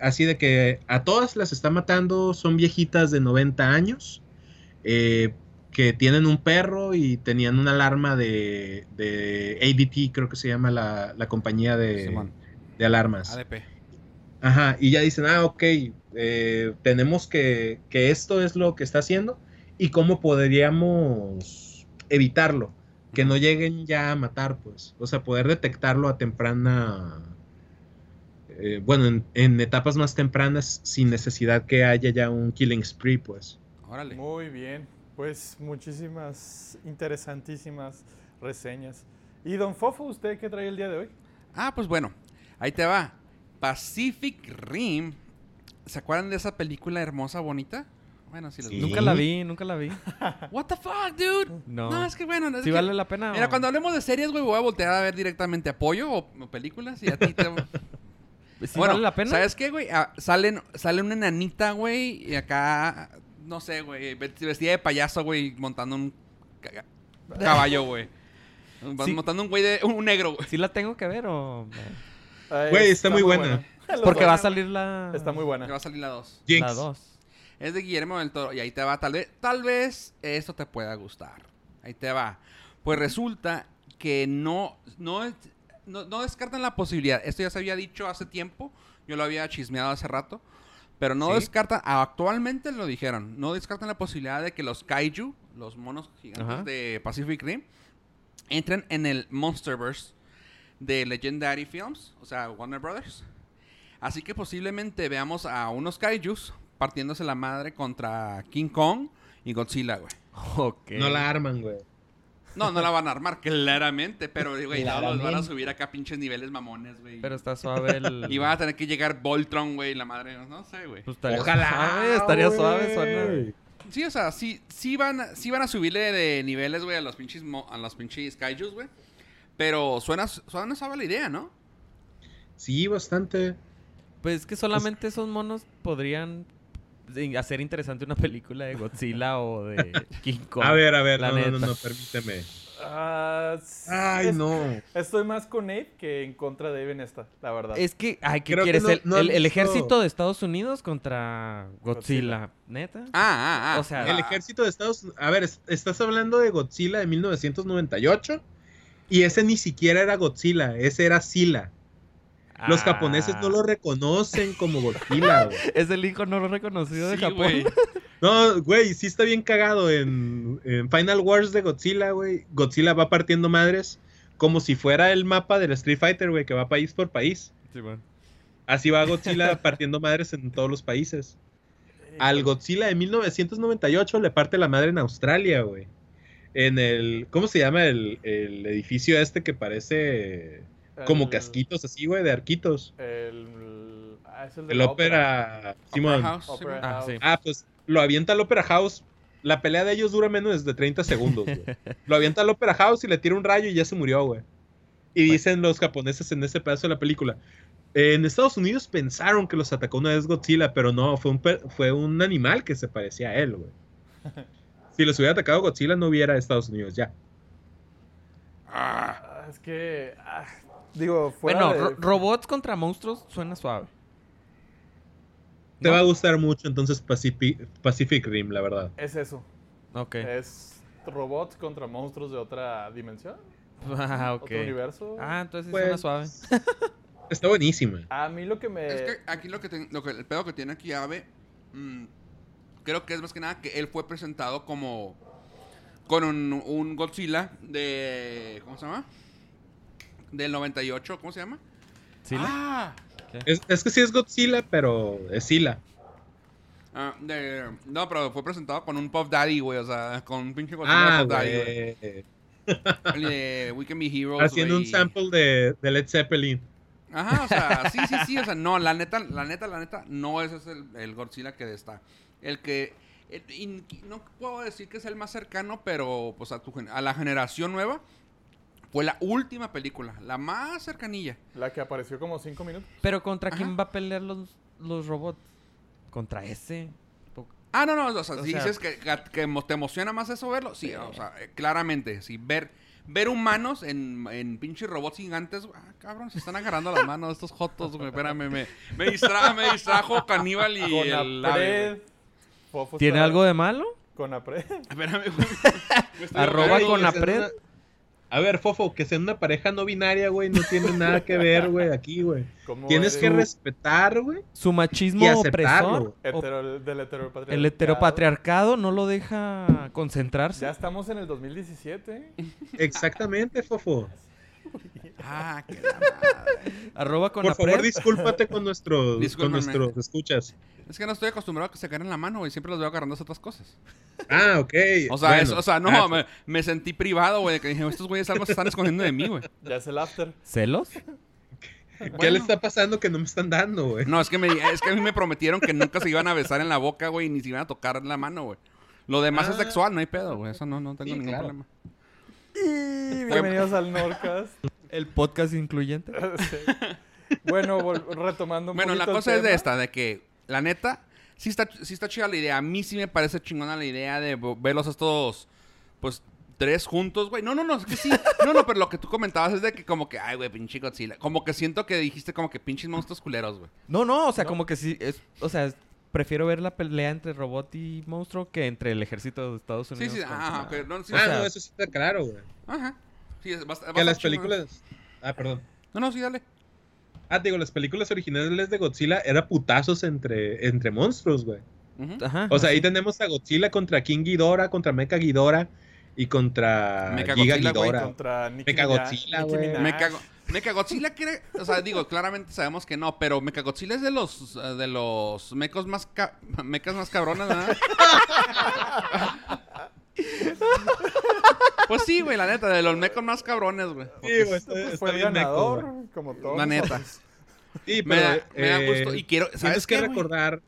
D: así de que a todas las está matando, son viejitas de 90 años eh, que tienen un perro y tenían una alarma de, de ADT, creo que se llama la, la compañía de,
E: Simón.
D: de alarmas.
E: ADP.
D: Ajá, y ya dicen, ah, ok, eh, tenemos que, que esto es lo que está haciendo y cómo podríamos evitarlo, que no lleguen ya a matar, pues, o sea, poder detectarlo a temprana, eh, bueno, en, en etapas más tempranas sin necesidad que haya ya un killing spree, pues.
E: Órale.
C: Muy bien. Pues muchísimas interesantísimas reseñas. ¿Y Don Fofo, usted qué trae el día de hoy?
E: Ah, pues bueno, ahí te va. Pacific Rim. ¿Se acuerdan de esa película hermosa, bonita? Bueno, sí les
D: Sí.
A: Nunca la vi, nunca la vi.
E: What the fuck, dude?
A: No.
E: No, es que bueno. es
A: ¿Sí
E: que-
A: vale la pena?
E: Mira,
A: o-
E: cuando hablemos de series, güey, voy a voltear a ver directamente apoyo o, o películas y a ti te...
A: ¿Sí
E: bueno,
A: vale la pena?
E: ¿sabes qué, güey? Ah, salen, sale una enanita, güey, y acá, no sé, güey, vestida de payaso, güey, montando un ca- caballo, güey.
A: Sí.
E: Montando un güey de... un negro, güey.
A: ¿Sí la tengo que ver o...?
D: Güey, está muy buena.
A: Porque va a salir la...
C: Está muy
E: Que va
C: buena.
E: a salir la 2.
D: Jinx.
A: La 2.
E: Es de Guillermo del Toro. Y ahí te va. Tal vez, tal vez esto te pueda gustar. Ahí te va. Pues resulta que no, no, no, no descartan la posibilidad. Esto ya se había dicho hace tiempo. Yo lo había chismeado hace rato. Pero no
D: ¿Sí?
E: descartan, actualmente lo dijeron, no descartan la posibilidad de que los kaiju, los monos gigantes
A: Ajá.
E: de Pacific Rim, entren en el Monsterverse de Legendary Films, o sea, Warner Brothers. Así que posiblemente veamos a unos kaijus partiéndose la madre contra King Kong y Godzilla, güey.
A: Ok.
D: No la arman, güey.
E: No, no la van a armar, claramente, pero, güey, no los van a subir acá a pinches niveles mamones, güey.
A: Pero está suave el...
E: Y van a tener que llegar Voltron, güey, la madre, no sé, güey.
A: Pues estaría
D: Ojalá.
A: suave, estaría
D: güey.
A: suave, suena...
E: Sí, o sea, sí, sí, van, a- sí van a subirle de niveles, güey, a los pinches, mo- a los pinches kaijus, güey. Pero suena, suena suave la idea, ¿no?
D: Sí, bastante.
A: Pues es que solamente esos monos podrían hacer interesante una película de Godzilla o de King Kong.
D: A ver, a ver, no, no, no, no, permíteme.
C: Ah,
D: Ay,
C: es-
D: no.
C: Estoy más con Abe que en contra de Abe en esta, la verdad.
A: Es que, ay, ¿qué
D: Creo que
A: quieres?
D: no-
A: el, el- el
D: visto-
A: ejército de Estados Unidos contra Godzilla. ¿Neta?
E: Ah, ah, ah.
A: O sea,
D: El ejército de Estados Unidos. A ver, es- estás hablando de Godzilla de 1998. Y ese ni siquiera era Godzilla, ese era Sila. Los
A: Ah.
D: japoneses no lo reconocen como Godzilla, güey.
A: Es el hijo no lo reconocido de Japón.
D: No, güey, sí está bien cagado. En, en Final Wars de Godzilla, güey, Godzilla va partiendo madres como si fuera el mapa del Street Fighter, güey, que va país por país.
A: Sí, bueno.
D: Así va Godzilla partiendo madres en todos los países. Al Godzilla de 1998 le parte la madre en Australia, güey. En el. ¿Cómo se llama el, el edificio este que parece como
C: El-
D: casquitos así, güey, de arquitos?
C: El, ah, es el, de
D: El
C: la
D: ópera. Simón.
E: House.
C: Opera
A: Ah,
C: House.
A: sí.
D: Ah, pues lo avienta al Opera House. La pelea de ellos dura menos de 30 segundos, güey. Lo avienta al Opera House y le tira un rayo y ya se murió, güey. Y dicen los japoneses en ese pedazo de la película. En Estados Unidos pensaron que los atacó una vez Godzilla, pero no, fue un, per- fue un animal que se parecía a él, güey. Si los hubiera atacado Godzilla, no hubiera Estados Unidos ya.
E: Ah,
C: Ah, es que. ah, digo, fuera
A: Bueno,
C: de-
A: ro- robots contra monstruos suena suave.
D: Te
A: ¿No?
D: va a gustar mucho entonces Pacific, Pacific Rim, la verdad.
C: Es eso.
A: Ok.
C: Es robots contra monstruos de otra dimensión.
A: Ah, ok.
C: Otro universo.
A: Ah, entonces sí
D: Pues,
A: suena suave.
D: Está buenísima.
C: A mí lo que me.
E: Es que aquí lo que, lo que el pedo que tiene aquí Abe, mm, creo que es más que nada que él fue presentado como con un, un Godzilla de ¿cómo se llama? Del 98, ¿cómo se llama?
A: ¿Sí? la?
E: Ah,
D: Es, es que sí es Godzilla, pero es Sila.
E: ah, de- no, pero fue presentado con un Puff Daddy, güey, o sea, con un pinche Godzilla
D: Ah,
E: Puff Daddy, güey. de We Can Be Heroes,
D: Haciendo un sample de, de Led Zeppelin.
E: Ajá, o sea, sí, sí, sí, o sea, no, la neta, la neta, la neta, no ese es el, el Godzilla que está. El que, el- y no puedo decir que es el más cercano, pero pues a, tu, a la generación nueva, fue la última película, la más cercanilla.
C: La que apareció como cinco minutos.
A: Pero ¿contra quién va a pelear los, los robots? ¿Contra ese?
E: Ah, no, no, o sea,
A: O
E: si
A: sea-
E: dices que, que- te emociona más eso verlo, sí, o sea, eh, claramente, sí, ver, ver humanos en, en pinches robots gigantes, ah, cabrón, se están agarrando las manos estos jotos, güey, espérame, me, me, distra, me distrajo Caníbal y el güey.
C: Fofo
A: ¿Tiene algo de malo?
C: Conapred.
E: Espérame, güey. Me estoy
A: Arroba con
E: güey.
A: la pred.
D: una- A ver, Fofo, que sea una pareja no binaria, güey, no tiene nada que ver, güey, aquí, güey.
C: ¿Cómo
D: Tienes
C: eres?
D: que respetar, güey.
A: Su machismo
D: Y
A: opresor. o-
C: Hetero- del heteropatriarcado.
A: el heteropatriarcado no lo deja concentrarse.
C: Ya estamos en el 2017. ¿eh?
D: Exactamente, Fofo.
E: Ah, qué la madre.
A: Arroba con
D: Por
A: la
D: favor,
A: pred.
D: discúlpate con nuestros, con nuestros escuchas.
E: Es que no estoy acostumbrado a que se agarren la mano, güey. Siempre los veo agarrando otras cosas.
D: Ah, ok.
E: O sea,
D: Bueno.
E: eso- o sea, no,
D: Ah,
E: me, me sentí privado, güey. Que dije, estos güeyes algo se están escondiendo de mí, güey.
C: Ya es el after.
A: ¿Celos?
D: ¿Qué
E: Bueno.
D: le está pasando que no me están dando, güey?
E: No, es que, me, es que a mí me prometieron que nunca se iban a besar en la boca, güey, ni se iban a tocar la mano, güey. Lo demás es
D: Ah.
E: sexual, no hay pedo, güey. Eso no, no tengo
D: Sí,
E: ningún
D: claro.
E: problema.
C: Y bienvenidos al Norcast.
A: El podcast incluyente.
C: Sí. Bueno, retomando un
E: Bueno, la
C: el
E: cosa es de esta, de que, la neta, sí está, sí está chida la idea. A mí sí me parece chingona la idea de verlos estos, pues, tres juntos, güey. No, no, no, es que sí. No, no, pero lo que tú comentabas es de que como que, ay, güey, pinche Godzilla. Como que siento que dijiste como que pinches monstruos culeros, güey.
A: No, no, o sea,
C: ¿No?
A: como que sí. Es, o sea, es- prefiero ver la pelea entre robot y monstruo que entre el ejército de Estados
E: Sí,
A: Unidos.
E: sí,
A: contra-
E: ah, ok. No, sí,
D: ah,
A: o sea-
D: no, eso sí está claro, güey.
E: Ajá. Sí,
D: Que las películas... Ah, perdón.
E: No, no, sí, dale.
D: Ah, digo, las películas originales de Godzilla era putazos entre, entre monstruos, güey.
A: Ajá.
D: O sea, ahí tenemos a Godzilla contra King Ghidorah, contra Mecha Ghidorah y contra
E: Mecha
D: Giga
E: Godzilla,
D: Ghidorah.
C: Contra Nicki
D: Mecha
C: Minaj-
D: Godzilla,
C: Nicki
D: güey.
C: Minaj.
E: Me cago. Mechagodzilla quiere, o sea, digo, claramente sabemos que no, pero Mechagodzilla es de los de los mecos más ca- mecas más cabronas, ¿verdad? pues sí, güey, la neta, de los mecos más cabrones, güey.
D: Sí, güey, está,
C: Pues
D: está
C: fue el
D: bien
C: ganador, como todos.
E: La neta.
D: Sí,
E: Me da, me da
D: eh,
E: gusto y quiero,
D: tienes
E: ¿sabes
D: que
E: qué, güey?
D: recordar...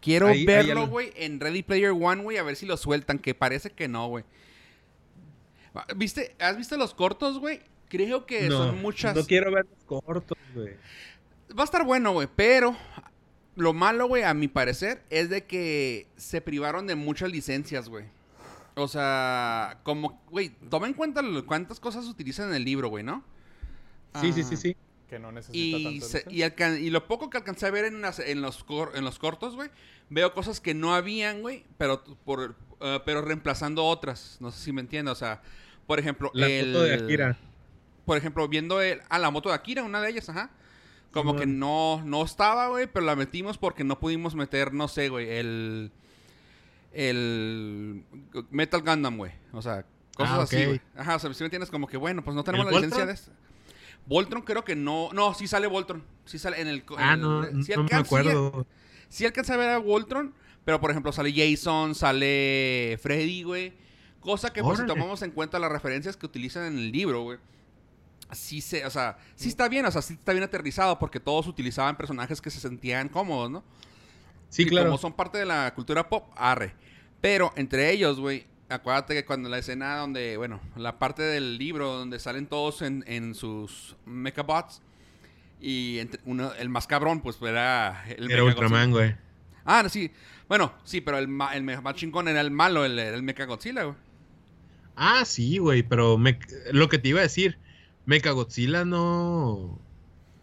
E: Quiero
D: Ahí-
E: verlo, güey, en Ready Player One, güey, a ver si lo sueltan, que parece que no, güey. ¿Viste? ¿Has visto los cortos, güey? Creo que
D: no,
E: son muchas.
D: no quiero ver los cortos, güey.
E: Va a estar bueno, güey, pero lo malo, güey, a mi parecer, es de que se privaron de muchas licencias, güey. O sea, como, güey, toma en cuenta cuántas cosas utilizan en el libro, güey, ¿no?
D: Sí, sí,
E: Ah,
D: sí, sí.
C: Que no necesita
E: Y,
C: tanto
E: se- y, alcan- y lo poco que alcancé a ver en, las- en, los, cor- en los cortos, güey, veo cosas que no habían, güey, pero, por, eh, pero reemplazando otras. No sé si me entiendes. O sea, por ejemplo,
D: La
E: el-
D: foto de Akira.
E: Por ejemplo, viendo el, ah, la moto de Akira, una de ellas, ajá. Como que no, no estaba, güey, pero la metimos porque no pudimos meter, no sé, güey, el. El. Metal Gundam, güey. O sea, cosas
D: Ah,
E: así, güey. Ajá, o sea, si me entiendes, como que bueno, pues no tenemos
D: ¿El
E: la licencia de este. Voltron creo que no. No, sí sale Voltron. Sí sale en el.
D: Ah, no,
E: sí
D: no me acuerdo.
E: Sí alcanza a ver a Voltron, pero por ejemplo sale Jason, sale Freddy, güey. Cosa que pues si tomamos en cuenta las referencias que utilizan en el libro, güey. Sí se, o sea, sí está bien, o sea, sí está bien aterrizado porque todos utilizaban personajes que se sentían cómodos, ¿no?
D: Sí,
E: y
D: claro.
E: como son parte de la cultura pop, arre. Pero entre ellos, güey, acuérdate que cuando la escena donde, bueno, la parte del libro donde salen todos en, en sus mechabots y entre- uno, el más cabrón, pues era el
D: Era. Ultraman, güey.
E: Ah, sí. Bueno, sí, pero el, ma- el más chingón era el malo, el, el Mechagodzilla, güey.
D: Ah, sí, güey, pero me- lo que te iba a decir, Mechagodzilla no...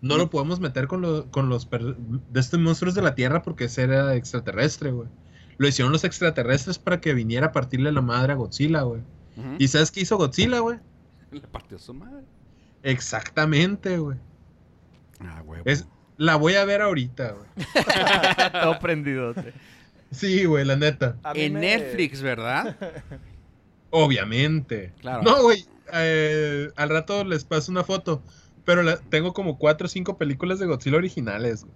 D: No,
E: No.
D: lo podemos meter con, lo- con los per- de estos monstruos de la Tierra porque ese era extraterrestre, güey. Lo hicieron los extraterrestres para que viniera a partirle la madre a Godzilla, güey. ¿Y sabes qué hizo Godzilla, güey?
E: Le partió su madre.
D: Exactamente, güey.
E: Ah, güey.
D: Es- La voy a ver ahorita, güey.
A: Todo prendidote.
D: Sí, güey, la neta.
E: En
C: me-
E: Netflix, ¿verdad?
D: Obviamente.
E: Claro.
D: No, güey. eh, al rato les paso una foto. Pero la- tengo como cuatro o cinco películas de Godzilla originales. güey.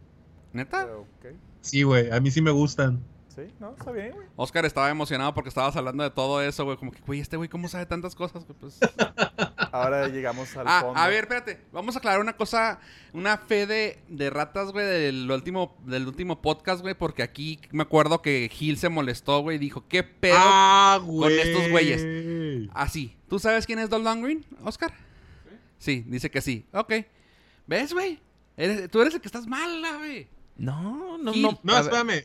E: ¿Neta?
C: Ok.
D: Sí, güey. A mí sí me gustan.
C: Sí, no, está bien, güey.
E: Oscar estaba emocionado porque estabas hablando de todo eso, güey. Como que, güey, este güey, ¿cómo sabe tantas cosas? güey? Pues...
C: Ahora llegamos al
E: Ah,
C: fondo.
E: a ver, espérate. Vamos a aclarar una cosa, una fe de, de ratas, güey, del último, del último podcast, güey, porque aquí me acuerdo que Gil se molestó, güey, y dijo, ¿qué pedo?
D: ah, güey.
E: estos güeyes. Así. ¿Tú sabes quién es Dolph Lundgren, Oscar? Sí, dice que sí. Ok. ¿Ves, güey? Eres- tú eres el que estás mal, güey.
A: No, no,
E: Gil.
A: no.
D: No, espérame.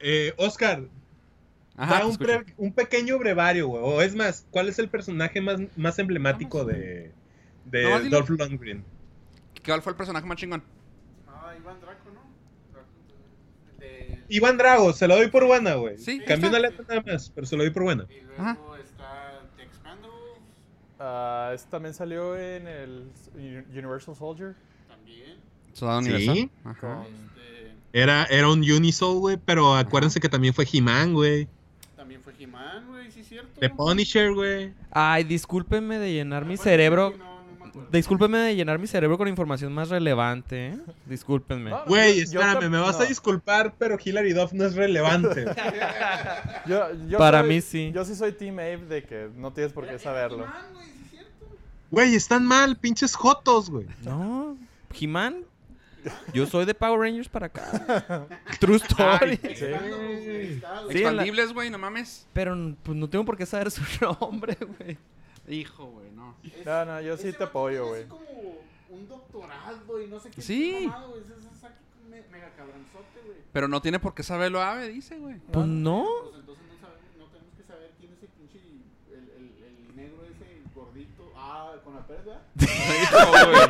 D: Eh, Oscar,
E: Ajá,
D: da un, pre- un pequeño brevario, güey. O es más, ¿cuál es el personaje más, más emblemático de, de
E: dilo.
D: Dolph Lundgren?
E: ¿Cuál fue el personaje más chingón?
B: Ah, Iván Draco, ¿no? De...
D: Iván Drago, se lo doy por buena, güey.
E: Sí,
D: Cambió una letra nada más, pero se lo doy por buena.
B: Y luego
E: Ajá.
B: está The
C: Ah, este también salió en el Universal Soldier.
B: también.
E: Soldado
D: Sí.
E: Universal. Ajá.
C: Con...
B: Este,
D: Era, era un Unisol, güey, pero acuérdense que también fue He-Man, güey.
B: también fue He-Man, güey, sí es cierto.
D: The Punisher, güey.
A: Ay, discúlpenme de llenar mi
B: ¿Cuál
A: cerebro.
B: No.
A: Discúlpenme de llenar mi cerebro con información más relevante, ¿eh? Discúlpenme.
D: Güey, espérame, me vas a disculpar, pero Hilary Duff no es relevante.
C: Yo, yo
A: Para
C: soy-
A: mí sí.
C: Yo sí soy Team Abe de que no tienes por qué saberlo.
B: Güey,
D: están mal, pinches jotos, güey.
A: No, He-Man. Yo soy de Power Rangers para acá. True story.
B: Güey.
A: Sí,
E: Expandibles, güey, no mames.
A: Pero pues no tengo por qué saber su nombre, güey.
E: Hijo, güey, no.
B: Es-
C: No, no, yo sí te apoyo, güey.
B: así como un doctorado y no sé qué.
E: Sí.
B: güey, ese es aquí me- mega cabronzote, güey.
E: Pero no tiene por qué saberlo Ave, dice, güey.
A: Pues no.
B: Pues entonces no, sabemos, no tenemos que saber quién es el pinche. El, el, el negro ese gordito. Ah, con la pérdida.
E: Hijo, güey.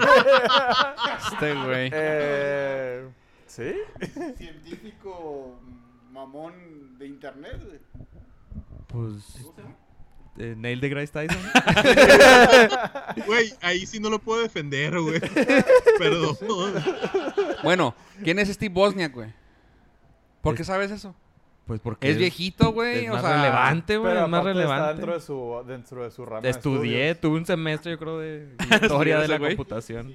E: Este güey.
C: Eh, ¿Sí?
B: Científico mamón de internet, güey.
A: Pues.
B: ¿Cómo se llama?
A: Eh, Neil deGrasse Tyson.
D: Güey, ahí sí no lo puedo defender, güey. Perdón.
E: Bueno, ¿quién es Steve Bosniak, güey? ¿Por qué sabes eso?
A: Pues porque.
E: Es viejito, güey.
A: Es
E: O
A: más
E: sea,
A: relevante, güey. Es más
C: aparte está
A: relevante.
C: dentro de su, dentro de su rama
A: Estudié, tuve un semestre, yo creo, de historia de la computación.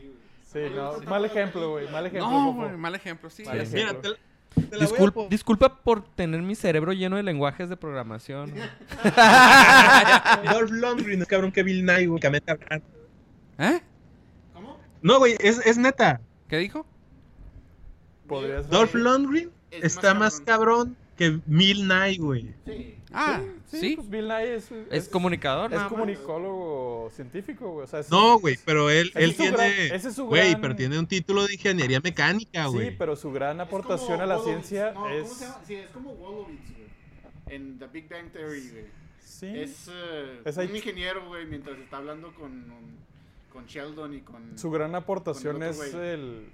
C: Sí, no, mal ejemplo, güey, mal ejemplo.
E: No, güey, mal ejemplo, sí.
C: Mal ejemplo.
D: Mira, te, la- te la voy a
A: Discul-
D: po-
A: disculpa por tener mi cerebro lleno de lenguajes de programación.
D: Dolph Lundgren es cabrón que Bill Nye, güey.
E: ¿Eh?
B: ¿Cómo?
D: No, güey, es, es neta.
E: ¿Qué dijo?
D: Dolph Lundgren
B: Es
D: está
B: más
D: más cabrón que Bill Nye, güey.
B: Sí.
E: Ah, sí.
C: pues Bill Nye es,
A: Es comunicador,
C: Es
A: nada más.
C: comunicólogo científico, güey. O sea, es-
D: No, güey, pero él, él
C: es su
D: tiene.
C: gran- ese es su
D: Güey,
C: gran-
D: pero tiene un título de ingeniería mecánica, güey.
C: Sí, pero su gran
B: Es
C: aportación a la
B: Wolowitz.
C: ciencia
B: No,
C: es.
B: ¿Cómo se llama? Sí, es como Wolowitz, güey. En The Big Bang Theory, güey.
C: Sí.
B: Es, eh,
C: Es
B: un ingeniero, güey, mientras está hablando con, con Sheldon y con...
C: Su gran aportación
B: el
C: es
B: otro
C: el,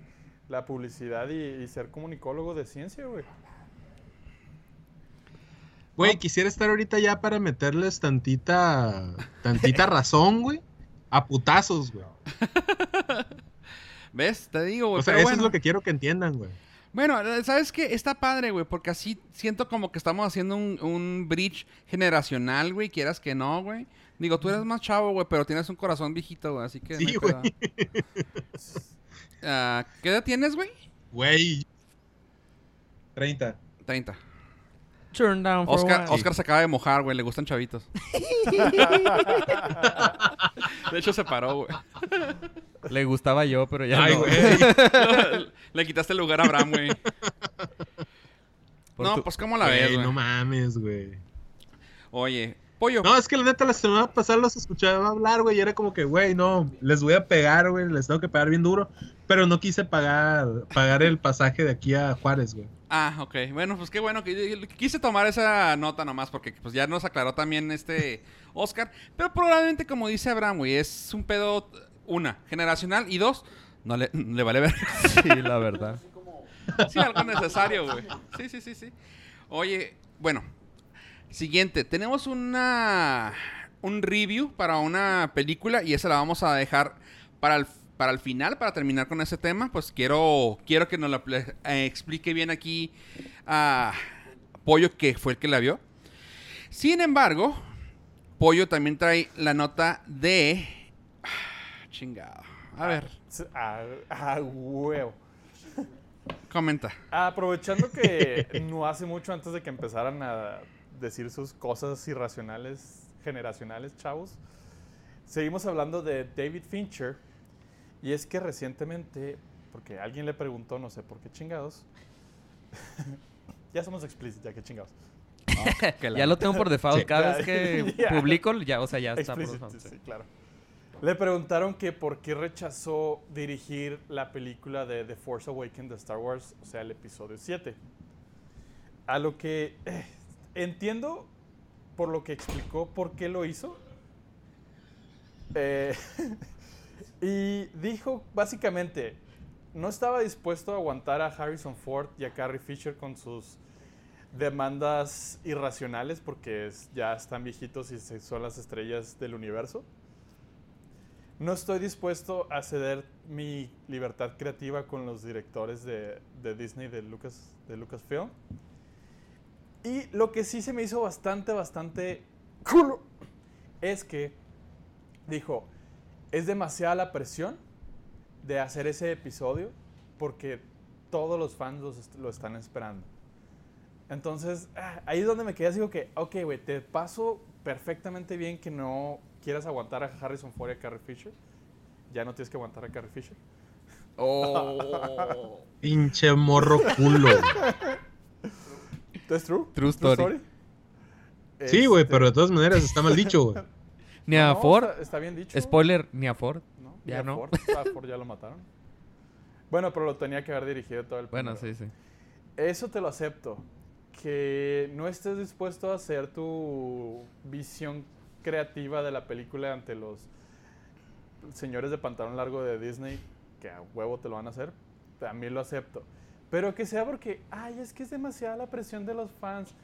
C: la publicidad y, y ser comunicólogo de ciencia, güey.
D: Güey, quisiera estar ahorita ya para meterles tantita. tantita razón, güey. A putazos, güey.
E: ¿Ves? Te digo, güey.
D: O sea,
E: pero
D: eso
E: bueno.
D: es lo que quiero que entiendan, güey.
E: Bueno, ¿sabes qué? Está padre, güey, porque así siento como que estamos haciendo un, un bridge generacional, güey, quieras que no, güey. Digo, tú eres más chavo, güey, pero tienes un corazón viejito, güey, así que...
D: Sí, güey.
E: Ah, ¿Qué edad tienes, güey?
D: Güey. 30.
E: 30.
A: Turn down for
E: Oscar, se acaba de mojar, güey, le gustan chavitos. de hecho, se paró, güey.
A: Le gustaba yo, pero ya
D: Ay,
A: no.
D: güey.
E: le quitaste el lugar a Abraham, güey.
A: Por
E: No,
A: tu-
E: pues, ¿cómo la ves,
D: güey? no mames, güey.
E: Oye, pollo.
D: No, es que la neta la semana pasada los escuchaba hablar, güey, y era como que, güey, no, les voy a pegar, güey, les tengo que pegar bien duro, pero no quise pagar pagar el pasaje de aquí a Juárez, güey.
E: Ah, ok. Bueno, pues qué bueno que quise tomar esa nota nomás porque pues ya nos aclaró también este Oscar. Pero probablemente, como dice Abraham, güey, es un pedo, una, generacional y dos, no le, le vale ver.
A: Sí, la verdad.
E: Sí, algo necesario, güey. Sí, sí, sí, sí. Oye, bueno, siguiente. Tenemos una un review para una película y esa la vamos a dejar para el, para el final, para terminar con ese tema. Pues quiero, quiero que nos la eh, explique bien aquí a Pollo, que fue el que la vio. Sin embargo, Pollo también trae la nota de... Chingado. A ver,
C: Ah, ah, huevo.
E: comenta.
C: Aprovechando que no hace mucho antes de que empezaran a decir sus cosas irracionales, generacionales, chavos, seguimos hablando de David Fincher. Y es que recientemente, porque alguien le preguntó, no sé por qué chingados, ya somos explícitos, ya que chingados.
A: Ya lo tengo por default.
D: Sí.
A: Cada vez que publico, ya, o sea, ya está por
C: Explícito,
A: default.
C: sí, claro. Le preguntaron que por qué rechazó dirigir la película de The Force Awakens de Star Wars, o sea, el episodio 7. A lo que eh, entiendo por lo que explicó por qué lo hizo. Eh, y dijo básicamente, no estaba dispuesto a aguantar a Harrison Ford y a Carrie Fisher con sus demandas irracionales porque ya están viejitos y son las estrellas del universo. No estoy dispuesto a ceder mi libertad creativa con los directores de, de Disney, de, Lucas, de Lucasfilm. Y lo que sí se me hizo bastante, bastante culo es que dijo, es demasiada la presión de hacer ese episodio porque todos los fans los est- lo están esperando. Entonces, ah, ahí es donde me quedé así, digo que, ok, güey, te paso perfectamente bien que no quieras aguantar a Harrison Ford y a Carrie Fisher. Ya no tienes que aguantar a Carrie Fisher.
E: Oh.
D: Pinche morro culo.
C: ¿Es true?
A: True story.
D: Sí, güey,
C: Este,
D: pero de todas maneras está mal dicho, güey.
A: Ni a
C: no,
A: Ford.
C: Está, está bien dicho.
A: Spoiler, ni a Ford.
C: No,
A: ya
C: ya
A: no.
C: Ford, a Ford ya lo mataron. Bueno, pero lo tenía que haber dirigido todo el
A: Bueno,
C: primero.
A: sí, sí.
C: Eso te lo acepto. Que no estés dispuesto a hacer tu visión creativa de la película ante los señores de pantalón largo de Disney, que a huevo te lo van a hacer, también lo acepto. Pero que sea porque, ay, es que es demasiada la presión de los fans.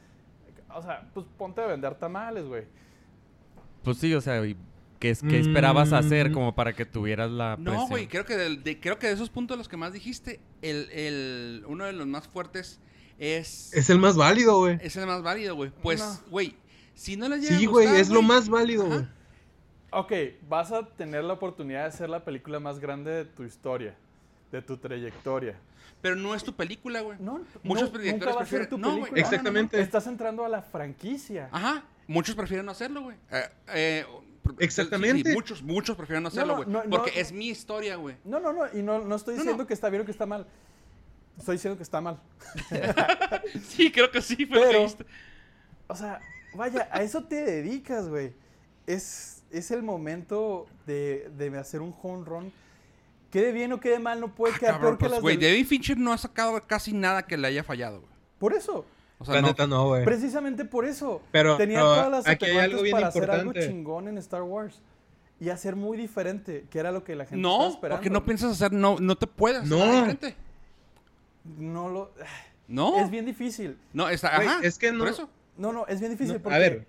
C: O sea, pues ponte a vender tamales, güey.
A: Pues sí, o sea, y ¿qué, es- qué esperabas hacer
D: Mm.
A: como para que tuvieras la presión?
E: No, güey, creo que de, creo que de esos puntos los que más dijiste, el, el, uno de los más fuertes es,
D: Es el más válido, güey.
E: es el más válido, güey. Pues,
C: No.
E: güey, si no les llega
D: Sí, güey, es lo más válido, güey.
C: Ok, vas a tener la oportunidad de hacer la película más grande de tu historia, de tu trayectoria.
E: Pero no es tu película, güey.
C: No,
E: Muchos
C: no,
E: directores
C: nunca va a ser
E: prefieren-
C: tu
E: no, güey.
C: película.
D: Exactamente.
C: Estás entrando a la franquicia.
E: Ajá. Muchos prefieren no hacerlo, güey. Eh, eh,
D: Exactamente.
E: sí, sí, muchos, muchos prefieren no hacerlo, güey.
C: no, no,
E: porque
C: no.
E: es mi historia, güey.
C: No, no, no, y no, no estoy diciendo
E: no.
C: que está bien o que está mal. Estoy diciendo que está mal.
E: Sí, creo que sí, fue lo que
C: Pero,
E: dijiste.
C: o sea, vaya, a eso te dedicas, güey. Es, es el momento de, de hacer un home run. Quede bien o quede mal, no puede
E: Ah,
C: quedar
E: cabrón,
C: peor que
E: pues,
C: las
E: güey,
C: del-
E: David Fincher no ha sacado casi nada que le haya fallado, güey.
C: Por eso,
E: O sea,
D: La
E: no.
D: neta no, güey.
C: precisamente por eso.
D: Pero-
C: Tenía todas las
D: aquí hay algo bien
C: para hacer algo chingón en Star Wars. Y hacer muy diferente, que era lo que la gente estaba
E: No,
C: esperando.
E: porque no piensas hacer, no, no te puedes.
D: No.
E: hacer diferente.
C: No lo...
E: No.
C: Es bien difícil.
E: No, está, ajá.
D: es que no-
E: Por eso.
C: No, no, es bien difícil
D: No, a
C: porque
D: ver.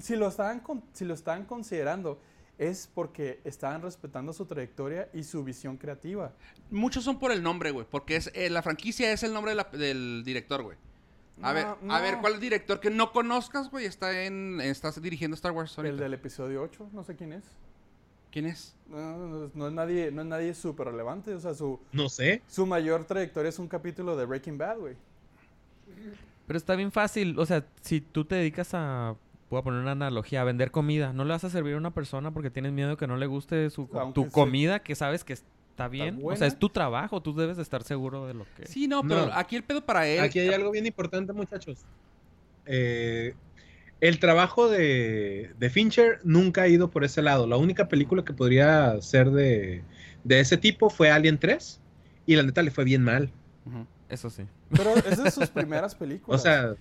C: si lo estaban con- si lo estaban considerando es porque estaban respetando su trayectoria y su visión creativa.
E: Muchos son por el nombre, güey. Porque es, eh, la franquicia es el nombre de la- del director, güey. A
C: No,
E: ver, a
C: no.
E: ver, ¿cuál director que no conozcas, güey, está en estás dirigiendo Star Wars ahorita?
C: El del episodio 8, no sé quién es.
E: ¿Quién es?
C: No, no, no es nadie, no es nadie súper relevante. O sea, su,
D: No sé.
C: su mayor trayectoria es un capítulo de Breaking Bad, güey.
A: Pero está bien fácil. O sea, si tú te dedicas a. Voy a poner una analogía, a vender comida. No le vas a servir a una persona porque tienes miedo que no le guste su,
C: Aunque
A: tu comida que sabes que está bien. o sea, es tu trabajo. Tú debes de estar seguro de lo que...
E: Sí, no, pero
D: No.
E: aquí el pedo para él.
D: Aquí hay algo bien importante, muchachos. Eh, el trabajo de, de Fincher nunca ha ido por ese lado. La única película que podría ser de, de ese tipo fue Alien 3. Y la neta le fue bien mal.
A: Eso sí.
C: Pero es de sus primeras películas.
D: O sea,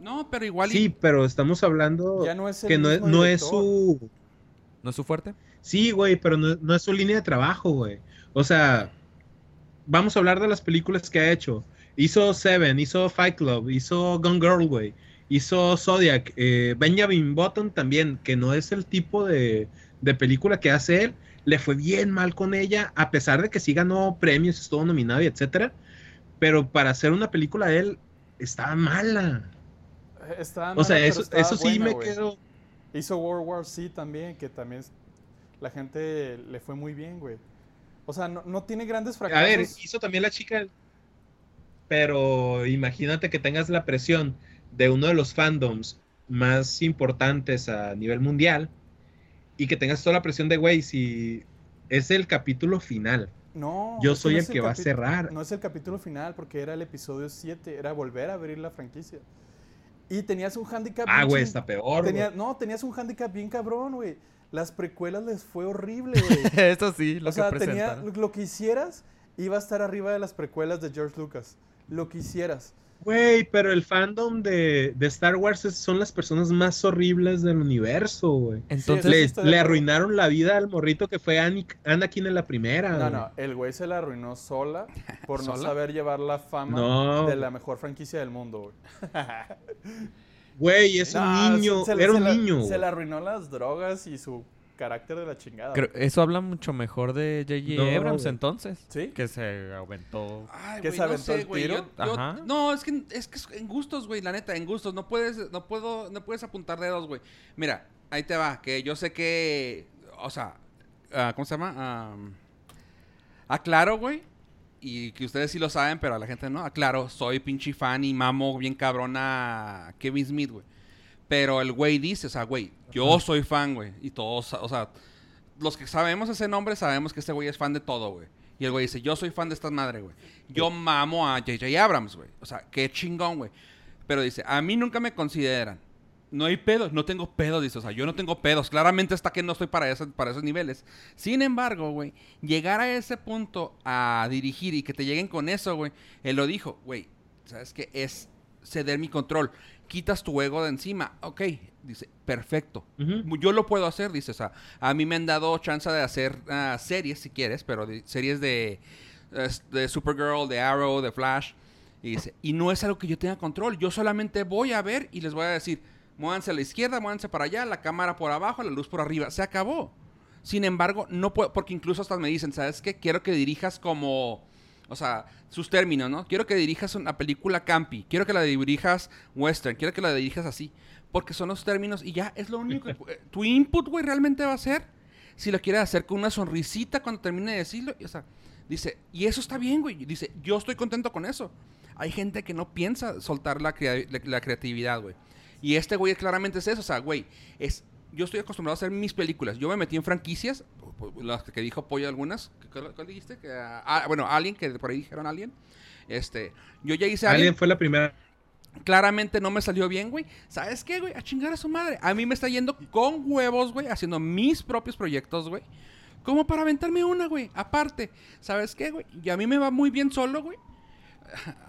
E: No, pero igual. y-
D: sí, pero estamos hablando
C: ya no es el
D: que no es, no su...
A: ¿No es su fuerte?
D: Sí, güey, pero no, no es su línea de trabajo, güey. O sea, vamos a hablar de las películas que ha hecho. Hizo Seven, hizo Fight Club, hizo Gone Girl, güey. Hizo Zodiac, eh, Benjamin Button también, que no es el tipo de, de película que hace él. Le fue bien mal con ella, a pesar de que sí ganó premios, estuvo nominado y etcétera. Pero para hacer una película de él, estaba mala.
C: Estaba
D: O sea, eso, eso sí
C: buena,
D: me quedo.
C: Hizo World War C también, que también la gente le fue muy bien, güey. O sea, no, no tiene grandes
D: A
C: fracasos.
D: ver, hizo también la chica. Pero imagínate que tengas la presión de uno de los fandoms más importantes a nivel mundial y que tengas toda la presión de, güey, si es el capítulo final,
C: no,
D: yo soy
C: no
D: el
C: es
D: que va a cerrar.
C: No es el capítulo final porque era el episodio 7, era volver a abrir la franquicia. Y tenías un handicap.
D: Ah, güey, está peor. güey.
C: tenía- No, tenías un handicap bien cabrón, güey. Las precuelas les fue horrible, güey.
A: Eso sí, lo
C: o sea, tenía, lo que hicieras iba a estar arriba de las precuelas de George Lucas. Lo que hicieras.
D: Güey, pero el fandom de, de Star Wars es- son las personas más horribles del universo, güey.
A: Entonces,
C: Sí,
D: Le, arruinaron la vida al morrito que fue Anakin en la primera.
C: No,
D: güey.
C: no, el güey se la arruinó sola por no saber llevar la fama
D: No.
C: de la mejor franquicia del mundo, güey.
D: Güey, es un niño,
C: se- se-
D: era
C: se
D: un
C: la-
D: niño.
C: Se le arruinó las drogas y su carácter de la chingada.
A: creo- eso habla mucho mejor de J.J.
D: No,
A: Abrams
D: güey.
A: entonces.
C: ¿Sí?
A: Que se aumentó.
E: Ay,
C: ¿Que
E: güey,
C: se
E: no
C: aventó
E: sé,
C: el
E: güey,
C: tiro?
E: yo- yo-
A: Ajá.
E: no, es que, es que en gustos, güey, la neta, en gustos. No puedes, no puedo, no puedes apuntar dedos, güey. Mira, ahí te va, que yo sé que, o sea, ah, ¿cómo se llama? Am, aclaro, güey, y que ustedes sí lo saben, pero a la gente no. Aclaro, soy pinche fan y mamo bien cabrona a Kevin Smith, güey. Pero el güey dice, o sea, güey, yo soy fan, güey. Y todos, o sea, los que sabemos ese nombre sabemos que este güey es fan de todo, güey. Y el güey dice, yo soy fan de esta madre, güey. Yo mamo a J.J. Abrams, güey. O sea, qué chingón, güey. Pero dice, a mí nunca me consideran. No hay pedos, no tengo pedos, dice. O sea, yo no tengo pedos. Claramente está que no estoy para, ese- para esos niveles. Sin embargo, güey, llegar a ese punto a dirigir y que te lleguen con eso, güey. Él lo dijo, güey, ¿sabes qué? Es ceder mi control. Quitas tu ego de encima. Ok, dice, perfecto. Yo lo puedo hacer, dice. O sea, a mí me han dado chance de hacer ah, series, si quieres, pero de- series de, de Supergirl, de Arrow, de Flash. Y dice, y no es algo que yo tenga control. Yo solamente voy a ver y les voy a decir, muévanse a la izquierda, muévanse para allá, la cámara por abajo, la luz por arriba. Se acabó. Sin embargo, no puedo, porque incluso hasta me dicen, ¿sabes qué? Quiero que dirijas como, o sea, sus términos, ¿no? Quiero que dirijas una película campi, quiero que la dirijas western, quiero que la dirijas así. Porque son los términos y ya es lo único que... tu input, güey, realmente va a ser si lo quieres hacer con una sonrisita cuando termine de decirlo. y, O sea, dice, y eso está bien, güey. Dice, yo estoy contento con eso. Hay gente que no piensa soltar la, crea- la- la creatividad, güey. Y este güey claramente es eso. O sea, güey, es... Yo estoy acostumbrado a hacer mis películas. Yo me metí en franquicias, las que dijo Pollo algunas. ¿Cuál, cuál dijiste? Que, ah, bueno, Alien, que por ahí dijeron Alien. Este, yo ya hice
D: Alien
E: Alien.
D: fue la primera.
E: Claramente no me salió bien, güey. ¿Sabes qué, güey? A chingar a su madre. A mí me está yendo con huevos, güey, haciendo mis propios proyectos, güey. Como para aventarme una, güey. Aparte, ¿sabes qué, güey? Y a mí me va muy bien solo, güey.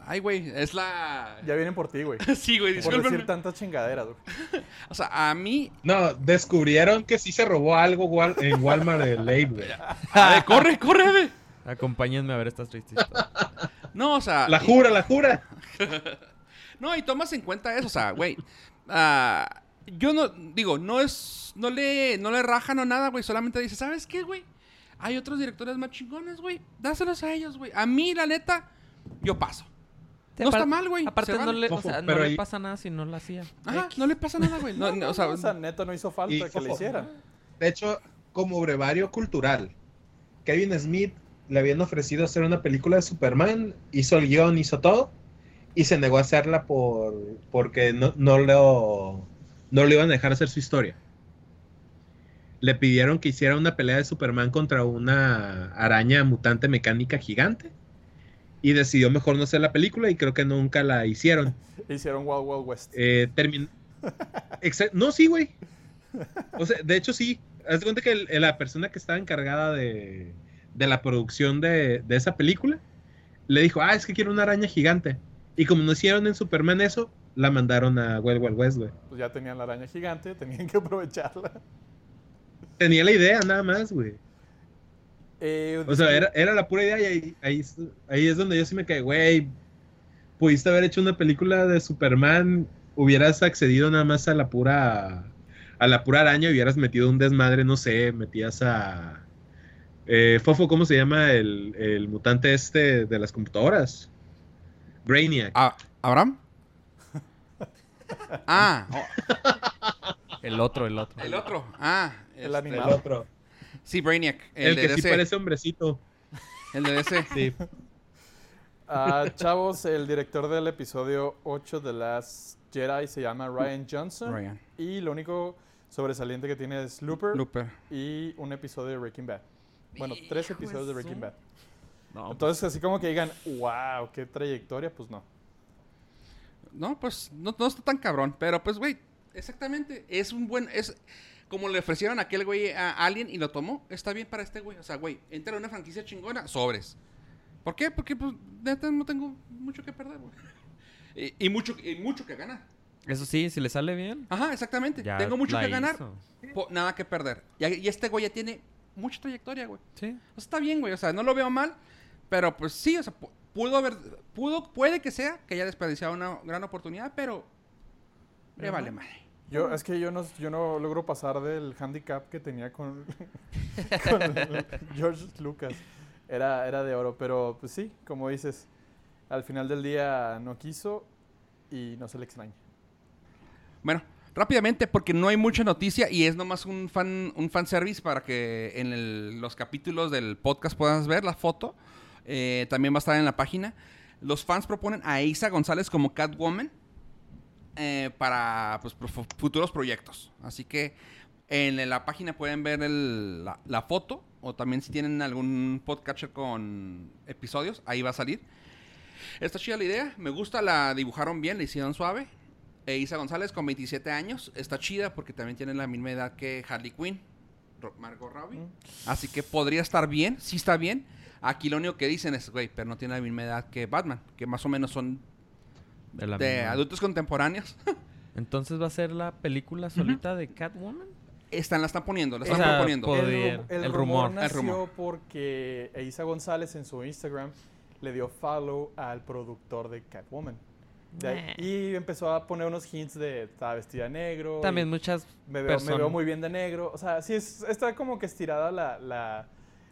E: Ay, güey, es la...
C: Ya vienen por ti, güey.
E: sí, güey,
C: Por decir tantas chingaderas, güey.
E: O sea, a mí...
D: No, descubrieron que sí se robó algo Wal- en Walmart de Late, güey.
E: A ver, corre, corre, güey.
A: Acompáñenme a ver estas tristes.
E: No, o sea...
D: La jura, la jura.
E: No, y tomas en cuenta eso, o sea, güey. ah, yo no, digo, no es, no le, no le rajan o nada, güey. Solamente dice, ¿sabes qué, güey? Hay otros directores más chingones, güey. Dáselos a ellos, güey. A mí, la neta, yo paso.
A: Sí,
E: No está mal, güey.
A: Aparte,
E: Se
A: no le, o
D: Fofo,
A: sea, no
D: pero
A: le
D: ahí-
A: pasa nada si no lo hacía.
E: Ajá,
A: X.
E: no le pasa nada, güey. No, no, o sea,
C: o sea, neta no hizo falta
D: Y-
C: que le hicieran.
D: De hecho, como brevario cultural, Kevin Smith le habían ofrecido hacer una película de Superman, hizo el guion, hizo todo, y se negó a hacerla por porque no, no, lo, no le iban a dejar hacer su historia. Le pidieron que hiciera una pelea de Superman contra una araña mutante mecánica gigante. Y decidió mejor no hacer la película y creo que nunca la hicieron.
C: Hicieron Wild Wild West.
D: Eh, No, sí, güey. O sea, de hecho, sí. Haz de cuenta que el- la persona que estaba encargada de, de la producción de, de esa película le dijo, ah, es que quiero una araña gigante. Y como no hicieron en Superman eso, la mandaron a Wild Wild West, güey.
C: Pues ya tenían la araña gigante, tenían que aprovecharla.
D: Tenía la idea nada más, güey.
C: Eh,
D: O sea, era, era la pura idea y ahí, ahí, es- ahí es donde yo sí me quedé, güey. Pudiste haber hecho una película de Superman, hubieras accedido nada más a la pura a la pura araña y hubieras metido un desmadre, no sé, metías a eh, Fofo, ¿cómo se llama el, el mutante este de las computadoras? Brainiac.
E: Ah, ¿Abraham? Ah, oh,
A: El otro, el otro.
E: el otro. Ah,
C: El
E: este,
C: animado.
D: otro.
E: Sí, Brainiac.
D: El,
E: El, de
D: que sí
E: DC.
D: parece hombrecito.
E: El de DC.
D: Sí.
C: Ah, chavos, el director del episodio 8 de Last Jedi se llama Ryan Johnson.
E: Ryan.
C: Y lo único sobresaliente que tiene es Looper
E: Looper.
C: y un episodio de Breaking Bad. Bueno, tres episodios de Breaking Bad.
A: No,
C: Entonces, así como que digan, wow, qué trayectoria, pues no.
E: No, pues no, no está tan cabrón. Pero pues, güey, exactamente. Es un buen. Es como le ofrecieron a aquel güey a Alien y lo tomó. Está bien para este güey. O sea, güey, entra en una franquicia chingona, sobres. ¿Por qué? Porque, pues, neta, no tengo mucho que perder, güey. Y, y mucho, y mucho que ganar.
A: Eso sí, si le sale bien.
E: Ajá, exactamente.
A: Ya
E: tengo mucho que ganar, po- nada que perder. Y, y este güey ya tiene mucha trayectoria, güey.
A: Sí.
E: O sea, está bien, güey. O sea, no lo veo mal. Pero pues sí, o sea, pu- pudo haber. Pudo, puede que sea que haya desperdiciado una gran oportunidad, pero. Le vale mal.
C: Yo, es que yo no, yo no logro pasar del handicap que tenía con, con George Lucas. Era, era de oro, pero pues sí, como dices, al final del día no quiso y no se le extraña.
E: Bueno, rápidamente, porque no hay mucha noticia y es nomás un fan, un fanservice para que en el- los capítulos del podcast puedas ver la foto. Eh, también va a estar en la página. Los fans proponen a Isa González como Catwoman eh, para pues, futuros proyectos. Así que en la página pueden ver el- la, la foto o también si tienen algún podcatcher con episodios, ahí va a salir. Está chida la idea, me gusta, la dibujaron bien, la hicieron suave. E Isa González con 27 años, está chida porque también tiene la misma edad que Harley Quinn, Margot Robbie.
C: Mm.
E: Así que podría estar bien, sí está bien. Aquí lo único que dicen es, güey, pero no tiene la misma edad que Batman, que más o menos son
A: De, la
E: de adultos contemporáneos.
A: Entonces va a ser la película solita de Catwoman.
E: están, la están poniendo, la
A: O
E: están
A: sea,
E: proponiendo.
C: el,
A: Poder,
C: ru- el
A: el
C: rumor,
A: rumor.
E: El
C: nació
E: rumor.
C: porque Isa González en su Instagram le dio follow al productor de Catwoman. De ahí- y empezó a poner unos hints de estaba vestida de negro.
A: También muchas
C: me veo, me veo muy bien de negro. O sea, sí, es- está como que estirada la, la,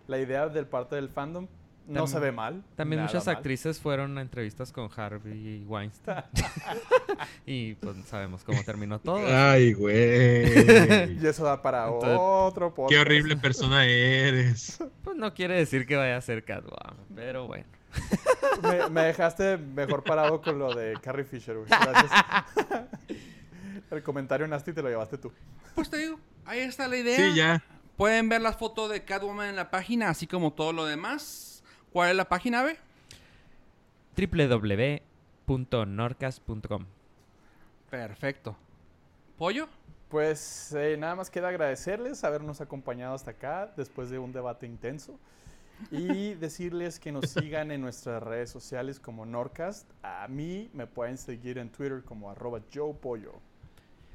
C: la idea del parte del fandom. No se ve mal.
A: También muchas
C: mal.
A: actrices fueron a entrevistas con Harvey Weinstein. y pues sabemos cómo terminó todo.
D: Ay, güey.
C: Y eso da para
A: Entonces,
C: otro podcast.
D: Qué horrible persona eres.
A: Pues no quiere decir que vaya a ser Catwoman, pero bueno.
C: Me, me dejaste mejor parado con lo de Carrie Fisher, güey. Gracias. El comentario nasty te lo llevaste tú.
E: Pues te digo, ahí está la idea.
D: Sí, ya.
E: Pueden ver las fotos de Catwoman en la página, así como todo lo demás. ¿Cuál es la página, B?
A: www.norcas.com
E: Perfecto. ¿Pollo?
C: Pues eh, nada más queda agradecerles habernos acompañado hasta acá después de un debate intenso y decirles que nos sigan en nuestras redes sociales como Norcast. A mí me pueden seguir en Twitter como arroba Joe Pollo.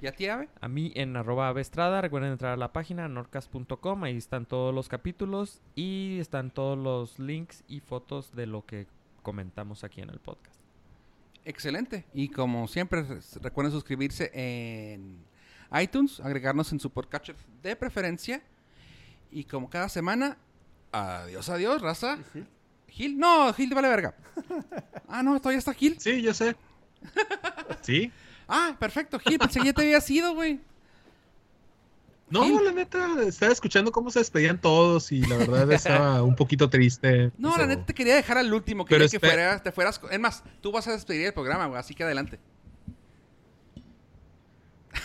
E: ¿Y a ti, Ave?
A: A mí en arroba avestrada, recuerden entrar a la página norcas.com, ahí están todos los capítulos y están todos los links y fotos de lo que comentamos aquí en el podcast.
E: Excelente. Y como siempre, recuerden suscribirse en iTunes, agregarnos en su podcatcher de preferencia. Y como cada semana, adiós, adiós, raza.
C: ¿Y Gil?
E: No, Gil te vale verga. Ah, no, todavía está Gil.
D: Sí, yo sé. Sí.
E: Ah, perfecto, Gil, pensé que ya te había sido, güey.
D: No,
E: Sí.
D: la neta, estaba escuchando cómo se despedían todos y la verdad estaba un poquito triste.
E: No, la neta te quería dejar al último.
D: Pero
E: Quería que fueras, te fueras. Es más, tú vas a despedir el programa, güey. Así que adelante.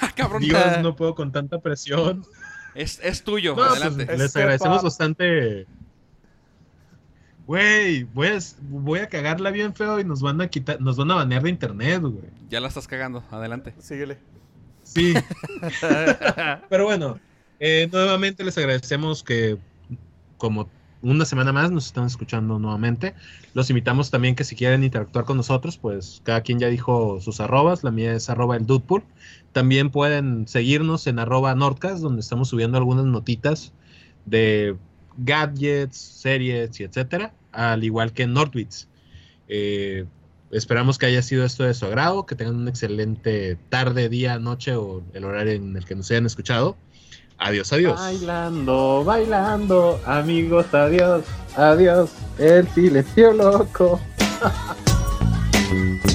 E: Ah, Cabrón,
D: Dios, no puedo con tanta presión.
E: es, es tuyo.
D: No, pues,
E: adelante.
D: les agradecemos bastante. Güey, voy a, voy a cagarla bien feo y nos van a quitar, nos van a banear de internet, güey.
E: Ya la estás cagando. Adelante.
C: Síguele.
D: Sí. Pero bueno, eh, nuevamente les agradecemos que como una semana más nos están escuchando nuevamente. Los invitamos también que si quieren interactuar con nosotros, pues cada quien ya dijo sus arrobas. La mía es arroba el Dudepool. También pueden seguirnos en arroba Nordcast, donde estamos subiendo algunas notitas de gadgets, series y etcétera, al igual que en Nordbits. Eh, esperamos que haya sido esto de su agrado, que tengan una excelente tarde, día, noche o el horario en el que nos hayan escuchado. Adiós, adiós.
F: Bailando, bailando, amigos, adiós, adiós, el silencio loco.